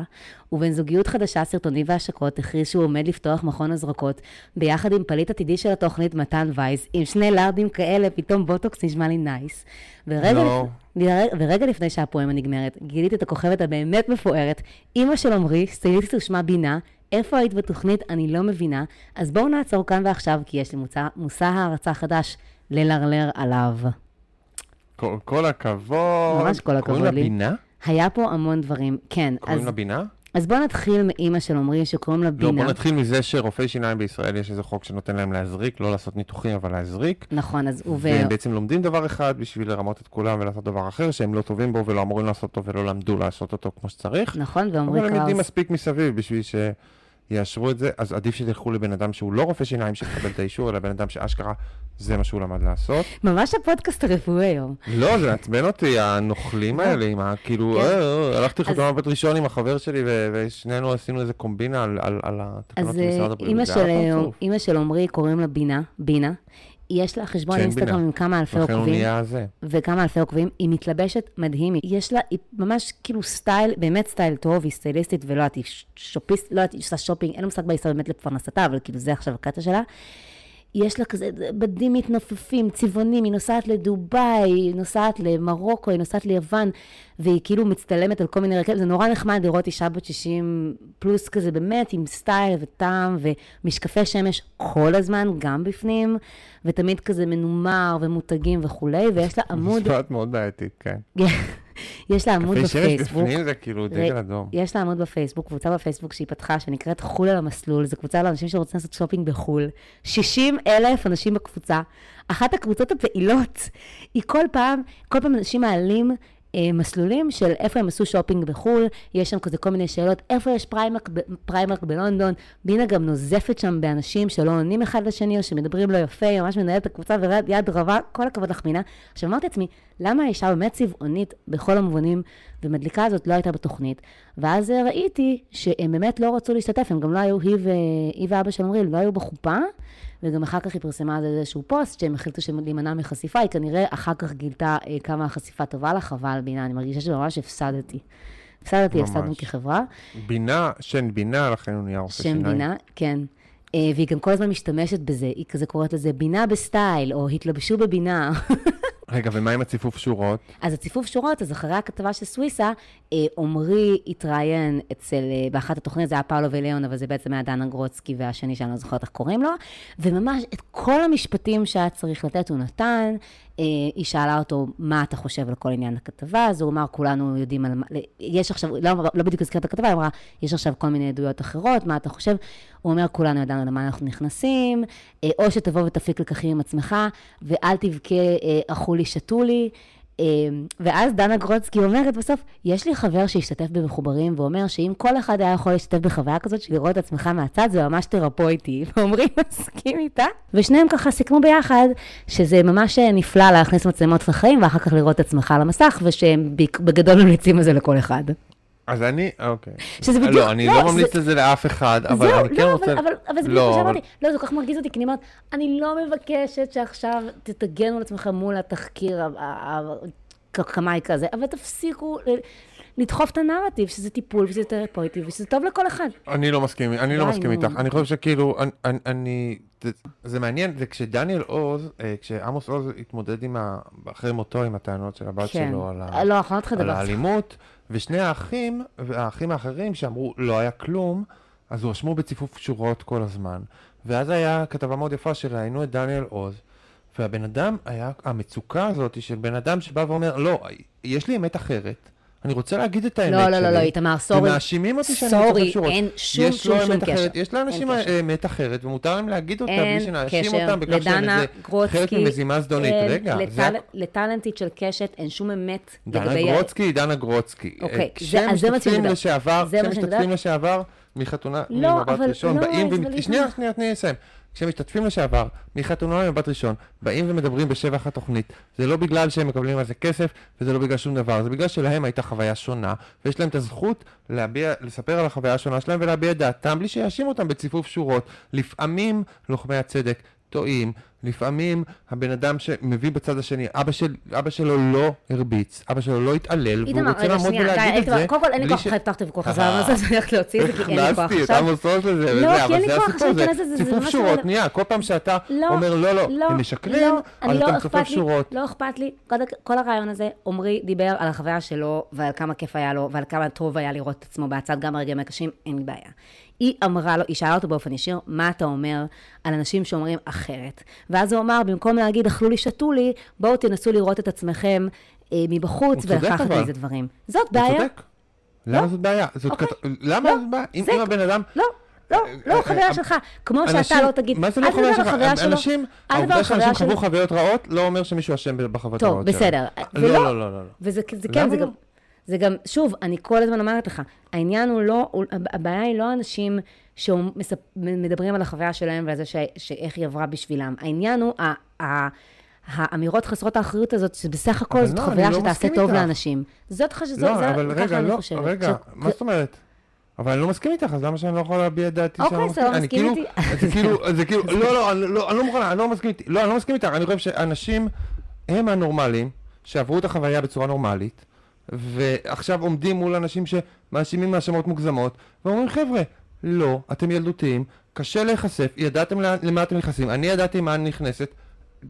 ובן זוגיות חדשה, סרטוני והשקות, הכריז שהוא עומד לפתוח מכון הזרקות, ביחד עם פליט עתידי של התוכנית מתן וייס, עם שני לארדים כאלה, פתאום בוטוקס נשמע לי נייס. ורגע, לא. ורגע, ורגע לפני שהפואמה נגמרת, גיליתי את הכוכבת הבאמת מפוארת, אימא של עמרי, סטייליסטית ושמה בינה, איפה היית בתוכנית? אני לא מבינה. אז בואו נעצור כאן ועכשיו, כי יש לי מוצא, מושא הערצה חדש ללרלר עליו. כל- כל הכבוד. ממש כל הכבוד קוראים לה לי. בינה? היה פה המון דברים, כן. קוראים אז, לה בינה? אז בואו נתחיל מאימא של עמרי, שקוראים לה לא, בינה. בוא נתחיל מזה שרופאי שיניים בישראל יש איזה חוק שנותן להם להזריק, לא לעשות ניתוחים, אבל להזריק. נכון, אז הוא. והם בעצם לומדים דבר אחד בשביל לרמות את כולם ולעשות דבר אחר שהם לא טובים בו ולא אמורים לעשות אותו ולא למדו לעשות אותו כמו שצריך. נכון, ועמרי אבל הם יודעים קראוס. מספיק מסביב בשביל שיאשרו את זה, אז עדיף שתלכו לבן אדם שהוא לא רופא שיניים שיקבל את האישור, אלא בן אדם שאשכרה זה מה שהוא למד לעשות. ממש הפודקאסט הרפואי היום. לא, זה מעצבן אותי, הנוכלים האלה, עם ה... כאילו, כן. אה, אה, הלכתי אז- לחתום מבט ראשון עם החבר שלי, ושנינו עשינו איזה קומבינה על- התקנות אז של משרד אה, הבריאות. אה, פרצוף. אימא של עמרי קוראים לה בינה, בינה. יש לה חשבון שאין אינסטגרם. עם כמה אלפי עוקבים. וכמה אלפי עוקבים, היא מתלבשת מדהים, יש לה, היא ממש כאילו סטייל, באמת סטייל טוב, היא סטייליסטית ולא יודעת, היא שופיסט, לא יודעת, היא עושה שופינג, אין לה מושג בישראל באמת לפרנסתה, אבל כאילו זה עכשיו הקטע שלה. יש לה כזה בדים מתנופפים, צבעונים, היא נוסעת לדובאי, היא נוסעת למרוקו, היא נוסעת ליוון, והיא כאילו מצטלמת על כל מיני רכבים, זה נורא נחמד לראות אישה בת 60 פלוס כזה, באמת עם סטייל וטעם ומשקפי שמש כל הזמן, גם בפנים, ותמיד כזה מנומר ומותגים וכולי, ויש לה עמוד, משפט מאוד בעייתי, כן. יש לה עמוד קפה שמש בפייסבוק. בפנים זה כאילו דגל אדום. יש לה עמוד בפייסבוק, קבוצה בפייסבוק שהיא פתחה, שנקראת חו"ל על המסלול, זו קבוצה לאנשים שרוצים לעשות שופינג בחו"ל. 60 אלף אנשים בקבוצה. אחת הקבוצות הפעילות, היא כל פעם, כל פעם אנשים מעלים אה, מסלולים של איפה הם עשו שופינג בחו"ל, יש שם כזה כל מיני שאלות, איפה יש פריימרק, פריימרק בלונדון, בינה גם נוזפת שם באנשים שלא עונים אחד לשני, או שמדברים לא יפה, היא ממש מנהלת את הקבוצה ביד רמה, כל הכבוד לך בינה. עכשיו אמרתי לעצמי, למה האישה באמת צבעונית בכל המובנים, ומדליקה הזאת לא הייתה בתוכנית, ואז ראיתי שהם באמת לא רצו להשתתף, הם גם לא היו, היא, ו... היא ואבא של עמרי, לא היו בחופה, וגם אחר כך היא פרסמה על איזשהו פוסט, שהם החליטו להימנע מחשיפה, היא כנראה אחר כך גילתה אה, כמה החשיפה טובה לה, חבל בינה, אני מרגישה שממש הפסדתי. הפסדתי. הפסדנו כחברה. בינה, שן בינה, לכן הוא נהיה רופא שיניים. בינה, כן. אה, והיא גם כל הזמן משתמשת בזה, היא כזה קוראת לזה בינה בסטייל, או התלבשו בבינה. רגע, ומה עם הציפוף שורות? אז הציפוף שורות, אז אחרי הכתבה של סוויסה, אה, עמרי התראיין אצל, אה, באחת התוכניות, זה היה פאולו וליאון, אבל זה בעצם היה דנה גרוצקי והשני שאני לא זוכרת איך קוראים לו, וממש את כל המשפטים שהיה צריך לתת הוא נתן. אה, היא שאלה אותו, מה אתה חושב על כל עניין הכתבה? אז הוא אמר, כולנו יודעים על מה, יש עכשיו, לא, לא בדיוק הזכיר את הכתבה, היא אמרה, יש עכשיו כל מיני עדויות אחרות, מה אתה חושב? הוא אומר, כולנו ידענו למה אנחנו נכנסים, אה, או שתבוא ותפיק לקחים עם עצמך, ואל תבכה, אה, אכלו לי, שתו לי. אה, ואז דנה גרוצקי אומרת בסוף, יש לי חבר שהשתתף במחוברים ואומר שאם כל אחד היה יכול להשתתף בחוויה כזאת של לראות את עצמך מהצד, זה ממש תרפויטי. ועמרי מסכים איתה. ושניהם ככה סיכמו ביחד שזה ממש נפלא להכניס מצלמות לחיים ואחר כך לראות את עצמך על המסך, ושהם בג- בגדול ממליצים על זה לכל אחד. אז אני, אוקיי. שזה בדיוק- לא, אני לא, לא ממליץ זה- לזה לאף אחד, אבל זהו, אני כן לא, רוצה... אבל, אבל, אבל זה לא, בדיוק מה אבל- שאמרתי. לא, זה כל כך מרגיז אותי, כי אני אומרת, אני לא מבקשת שעכשיו תתגנו על עצמכם מול התחקיר הקמאי כזה, אבל תפסיקו לדחוף את הנרטיב, שזה טיפול ושזה תרפויטי ושזה טוב לכל אחד. אני לא מסכים, אני לא מסכים. איתך. אני חושב שכאילו, אני- אני-. זה- זה מעניין, זה כשדניאל עוז, אה, כשעמוס עוז התמודד עם ה... אחרי מותו עם הטענות של הבת כן. שלו על ה... לא, לא על. האלימות, ושני האחים, והאחים האחרים שאמרו לא היה כלום, אז הואשמו בציפוף שורות כל הזמן. ואז היה כתבה מאוד יפה שראיינו את דניאל עוז, והבן אדם היה, המצוקה הזאת של בן אדם שבא ואומר, לא, יש לי אמת אחרת. אני רוצה להגיד את האמת לא, שלי. לא, לא, לא, איתמר, סורי. ומאשימים אותי שאני סורי, מצופף שורות. אין שום, יש שום, שום אמת קשר. אחרת, יש לאנשים קשר. אמת אחרת, ומותר להם להגיד אותה בלי שנאשים אותם בכך שהם איזה גרוצקי. חלק ממזימה זדונית. אין, רגע, זה לטל- הכ- לטלנטית של קשת אין שום אמת דנה לגבי... ה- גרוצקי, דנה גרוצקי. אוקיי, אה, זה- אז זה מה שאני מדברת. זה שאני כשמשתתפים מדברת. לשעבר מחתונה לא, ממבט ראשון, לא, באים. שנייה, שנייה, תני לי לסיים. כשמשתתפים לשעבר מחתונה ממבט ראשון, באים ומדברים בשבח התוכנית, זה לא בגלל שהם מקבלים על זה כסף, וזה לא בגלל שום דבר, זה בגלל שלהם הייתה חוויה שונה, ויש להם את הזכות להביע, לספר על החוויה השונה שלהם ולהביע את דעתם בלי שיאשים אותם בציפוף שורות. לפעמים לוחמי הצדק טועים, לפעמים הבן אדם שמביא בצד השני, אבא, של, אבא שלו לא הרביץ, אבא שלו לא התעלל, והוא רוצה לעמוד ולהגיד את זה. קודם כל אין לי כוח לך לפתוח את הוויכוח הזה, אה. אבל אני הולכת להוציא את זה, כי אין לי כוח הכנסתי את עכשיו. עמוס עוז לזה, לא, וזה, כי אבל אין לי זה כוח הסיפור, עכשיו זה להיכנס לזה, זה ציפוף שורות, לא- נהיה, כל פעם שאתה לא, אומר לא, לא, הם משקרים, לא, אז אתה לא מצופף לי, שורות. לא אכפת לי. כל, הרעיון הזה, עמרי דיבר על החוויה שלו, ועל כמה כיף היה לו, ועל כמה טוב היה לראות את עצמו מהצד, גם ברגעים הקשים, אין לי בעיה. היא אמרה לו, היא שאלה אותו באופן ישיר, מה אתה אומר על אנשים שאומרים אחרת? ואז הוא אמר, במקום להגיד, אכלו לי, שתו לי, בואו תנסו לראות את עצמכם אה, מבחוץ, הוא ולקחת אבל. מזה דברים. זאת הוא בעיה. צודק. למה זאת בעיה? זאת אוקיי. כת- למה לא, זאת בעיה? אם זה- אם הבן אדם... לא, לא, לא אה, חוויה אה, שלך. כמו שאתה לא תגיד, מה זה לא חוויה על שלך? אנשים, העובדה שאנשים חוו. חוויות רעות, לא אומר שמישהו אשם בחוויות טוב, הרעות שלו. בסדר. לא, לא, לא, לא. לא. וזה זה כן, זה גם, זה גם, שוב, אני כל הזמן אומרת לך, העניין הוא לא, הוא- הבעיה היא לא אנשים שמדברים על החוויה שלהם ועל זה ש- שאיך היא עברה בשבילם. העניין הוא ה- ה- האמירות חסרות האחריות הזאת, שבסך הכל זאת לא, חוויה לא שתעשה מסכים טוב איתך. לאנשים. זאת חשוב, לא, זה, אבל רגע, לא, חושבת. רגע, עכשיו, מה זאת אומרת? אבל אני לא מסכים איתך, אז למה שאני לא יכול להביע את דעתי אוקיי, שאני לא אז אתה לא מסכים כאילו- איתי? זה כאילו, זה כאילו, לא, לא, אני לא, לא מוכן, אני לא מסכים איתי, לא, אני לא מסכים איתך, אני חושב שאנשים הם הנורמלים, שעברו את החוויה בצורה נורמלית, ועכשיו עומדים מול אנשים שמאשימים האשמות מוגזמות, ואומרים, חבר'ה, לא, אתם ילדותיים, קשה להיחשף, ידעתם למה אתם נכנסים, אני ידעתי מה אני נכנסת,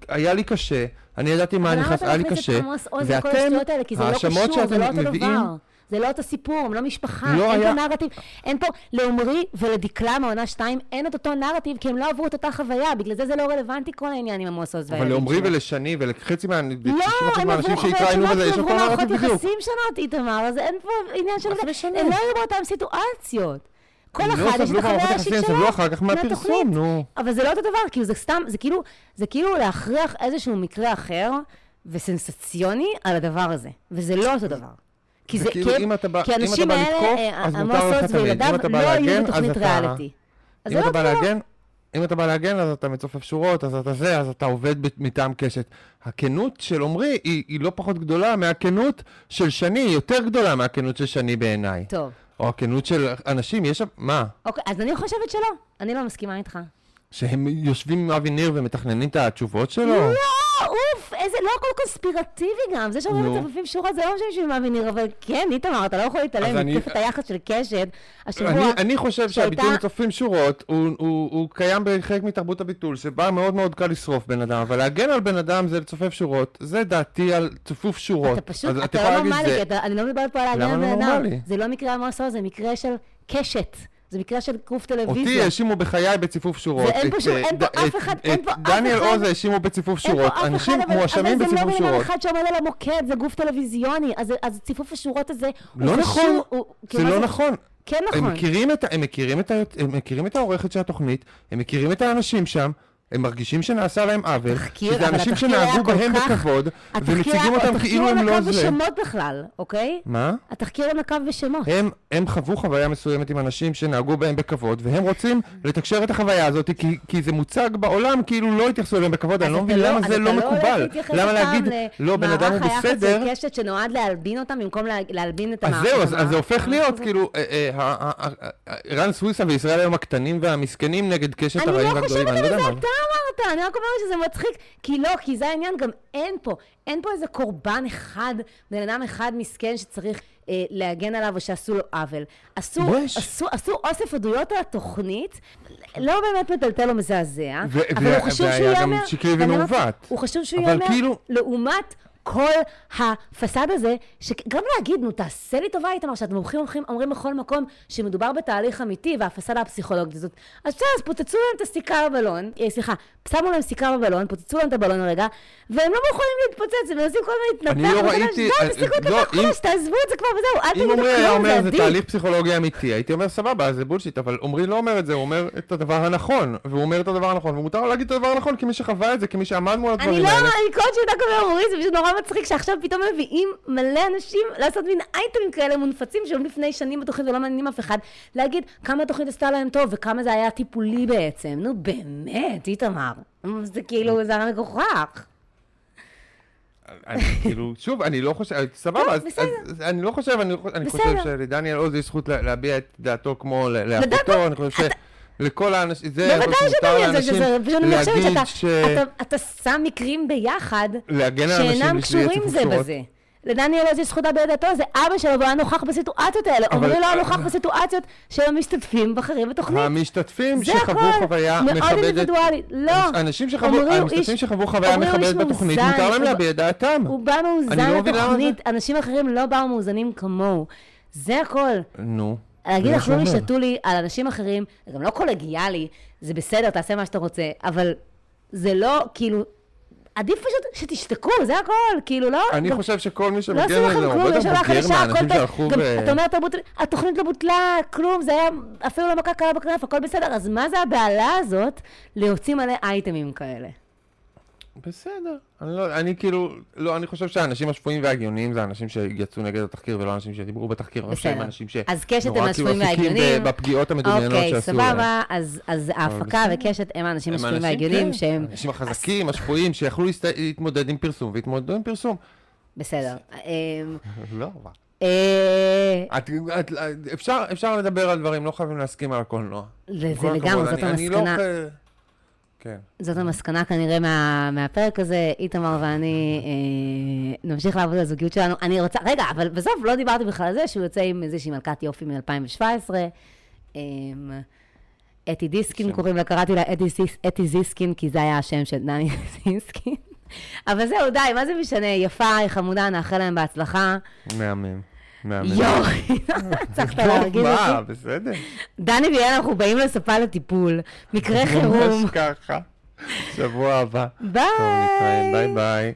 היה לי קשה, אני ידעתי מה אני למה נכנס, אתה היה לי קשה, את עמוס עוז וכל השטויות האלה? כי זה לא ההאשמות קשור, זה לא שאתם אותו מביאים, דבר. זה לא אותו סיפור, הם לא משפחה, לא אין היה- פה נרטיב. אין פה, לעומרי ולדקלה מעונה 2, אין את אותו נרטיב, כי הם לא עברו את אותה חוויה, בגלל זה זה לא רלוונטי כל העניין עם עמוס עוז אבל לעומרי. ולשני ולחצי מה... לא, 90% הם עברו חוויות שונות, הם עברו מערכות. יחסים שונות, איתמר, אז אין פה עניין של... הם לא היו באותן סיטואציות. כל לא אחד יש את החוויה האישית שלו. סבלו אחר כך מהפרסום. נו. אבל זה לא אותו דבר, כאילו זה סתם, זה כאילו, זה כאילו להכריח איזשהו מקרה אחר וסנסציוני על הדבר הזה, וזה לא אותו דבר. כי זה כאילו, כי, אם אתה בא- כי האנשים האלה, לתקוף, אז עמוס מותר לך עוז תמיד. אם וילדיו אתה בא לא היו להגן, אז בתוכנית אתה- ריאליטי. אז אם אתה בא. להגן, אם אתה בא להגן, אז אתה מצופף שורות, אז אתה זה, אז אתה עובד מטעם קשת. הכנות של עמרי היא, היא לא פחות גדולה מהכנות של שני, היא יותר גדולה מהכנות של שני בעיניי. טוב. או הכנות של אנשים, יש שם, מה? אוקיי, אז אני חושבת שלא. אני לא מסכימה איתך. שהם יושבים עם אבי ניר ומתכננים את התשובות שלו? לא, אוף, איזה, לא הכל קונספירטיבי גם, זה שאומרים נו. מצופפים שורות זה לא משנה שהם מאמינים, אבל כן, איתמר, אתה לא יכול להתעלם מתקפת היחס של קשת, השבוע, אני, אני חושב שהביטול לצופים שורות הוא, קיים בחלק מתרבות הביטול, שבה מאוד מאוד קל לשרוף בן אדם, אבל להגן על בן אדם זה לצופף שורות, זה דעתי על צופוף שורות. אתה פשוט, אתה לא נורמלי, אני לא מדברת פה על להגן על לא בן אדם. זה לא מקרה המועסות, זה מקרה של קשת. זה מקרה של אותי טלוויזיה. האשימו בחיי בציפוף שורות. ואין פה שום- אה, אין פה אף אחד- אין פה אף דניאל אחד- עוז האשימו בציפוף שורות. אנשים אחד, אבל- מואשמים אבל זה בציפוף לא בן שורות. אחד שעומד על המוקד, זה גוף טלוויזיוני, אז ציפוף השורות הזה לא נכון, זה כאילו, לא נכון. כן נכון. הם מכירים את העורכת של התוכנית, הם מכירים את האנשים שם, הם מרגישים שנעשה להם עוול, התחקיר- שזה אנשים התחקיר שנהגו בהם כך- בכבוד, התחקיר ומציגים אותם כאילו הם לא התחקיר זה. לא נקב בשמות בכלל, אוקיי? מה? התחקיר לא נקב בשמות. הם, הם חוו חוויה מסוימת עם אנשים שנהגו בהם בכבוד, והם רוצים לתקשר את החוויה הזאת, כי, כי זה מוצג בעולם כאילו לא התייחסו אליהם בכבוד, אני אז לא מבין למה אז זה לא הולך מקובל. למה להגיד, לא, בן אדם הוא למערך היחס בסדר, של קשת שנועד להלבין אותם במקום לה- להלבין את אז המערך. זהו, אז, אז זה הופך להיות. כאילו, אה, אה, רן סוויסה וישראל היום הקטנים והמסכנים נגד קשת אני הרעים לא והגדולים, אני לא יודע מה. אמרת, אני רק אומרת שזה מצחיק, כי לא, כי זה העניין, גם אין פה, אין פה איזה קורבן אחד, בן אדם אחד מסכן שצריך אה, להגן עליו או שעשו לו עוול. עשו, בואש. עשו, עשו אוסף עדויות על התוכנית, לא באמת מטלטל או מזעזע, ו- אבל הוא חשוב והיה שהוא גם ייאמר, שקרי ואני אומרת, ומעוות. הוא חשוב שהוא ייאמר, כאילו- לעומת כל הפסאד הזה, שגם להגיד, נו, תעשה לי טובה איתמר, שאתם הולכים, הולכים, אומרים בכל מקום שמדובר בתהליך אמיתי, והפסאדה הפסיכולוגית הזאת. אז בסדר, אז פוצצו להם את הסיכה בבלון, אה, סליחה, שמו להם סיכה בבלון, פוצצו להם את הבלון הרגע, והם לא יכולים להתפוצץ, הם מנסים כל הזמן אני להתנפח, לא מחדש, ראיתי- די, אה, תפסיקו לא, אם- חדש, תעזבו את זה כבר וזהו, אל אם תגידו עמרי כלום, אומר זה זה עדיף. תהליך פסיכולוגי אמיתי, הייתי אומר סבבה, זה בולשיט, אבל עמרי לא אומר את זה, הוא אומר את הדבר הנכון, והוא אומר את הדבר הנכון, ומותר להגיד את הדבר הנכון כמי שחווה את זה, כמי שעמד מול אני הדברים לא, האלה. אני כל שיודע כמו אומרים, זה פשוט נורא מצחיק שעכשיו פתאום מביאים מלא אנשים לעשות מין אייטמים כאלה מונפצים שהיו לפני שנים בתוכנית ולא מעניינים אף אחד, להגיד כמה התוכנית עשתה להם טוב וכמה זה היה טיפולי בעצם. נו באמת, איתמר. זה כאילו, זה היה מגוחך. אני כאילו, שוב, אני לא חושב, סבבה, טוב, אז אני לא חושב, אני חושב-. שלדניאל עוז יש זכות לה- להביע את דעתו כמו לאחותו, אני חושב שלכל האנשים, זה בוודאי מותר שאתה זה, לאנשים שזה, פשוט אני חושבת שאתה ש... אתה- אתה שם מקרים ביחד להגן על אנשים שאינם קשורים זה. בזה. לדניאל עוז יש זכות להביע את דעתו, זה אבא שלו והוא היה נוכח בסיטואציות האלה. עמרי לא היה נוכח בסיטואציות של המשתתפים בחרים בתוכנית. המשתתפים זה שחוו הכל. חוויה מאוד מכבדת, אינדיבידואלי. לא. אנשים שחוו, הוא המשתתפים שחוו חוויה הוא מכבדת בתוכנית, מאוזן, מותר להם הוא- להביע את דעתם. הוא בא מאוזן לא למה לתוכנית, אנשים אחרים לא באו מאוזנים כמוהו. זה הכל. נו. להגיד אכלו לי. שתו לי על אנשים אחרים, זה גם לא קולגיאלי, זה בסדר, תעשה מה שאתה רוצה, אבל זה לא, כאילו, עדיף פשוט שתשתקו, זה הכל, כאילו, לא... אני גם- חושב שכל מי לא שמגן עשו לזה לכם הוא כלום, הרבה יש יותר בוגר הכל מהאנשים. שהלכו ב... אתה אומר, "התרבות- התוכנית לא בוטלה, כלום, זה היה אפילו לא מכה קלה בכנף, הכל בסדר, אז מה זה הבהלה הזאת להוציא מלא אייטמים כאלה? בסדר. אני לא, אני כאילו, לא, אני חושב שהאנשים השפויים וההגיוניים זה האנשים שיצאו נגד התחקיר ולא אנשים שדיברו בתחקיר. אני חושב שהם בסדר. אנשים קשת הם שנורא כאילו עסוקים בפגיעות המדומיינות אוקיי, שעשו להם. סבבה, אז אז ההפקה בסדר. וקשת הם האנשים השפויים אנשים, וההגיוניים כן, שהם... האנשים החזקים, השפויים, שיכלו להסת- להתמודד עם פרסום, והתמודדו עם פרסום. בסדר. אמ, לא, מה. אה, את, את, אפשר, אפשר לדבר על דברים, לא חייבים להסכים על הקולנוע. זה לגמרי, זאת לא המסקנה. כן. זאת המסקנה כנראה מה, מהפרק הזה, איתמר ואני אה, נמשיך לעבוד על הזוגיות שלנו. אני רוצה, רגע, אבל בסוף לא דיברתי בכלל על זה שהוא יוצא עם איזושהי מלכת יופי מ-2017. אה, אתי דיסקין שם. קוראים לה, קראתי לה אתי, זיס, אתי זיסקין, כי זה היה השם של דני זיסקין. אבל זהו, די, מה זה משנה? יפה, חמודה, נאחל להם בהצלחה. מהמם. יואו, הצלחת טוב, להרגיז מה, אותי. בסדר. דני ויאל, אנחנו באים לספה לטיפול. מקרה חירום. ממש ככה. שבוע הבא. ביי. ביי ביי.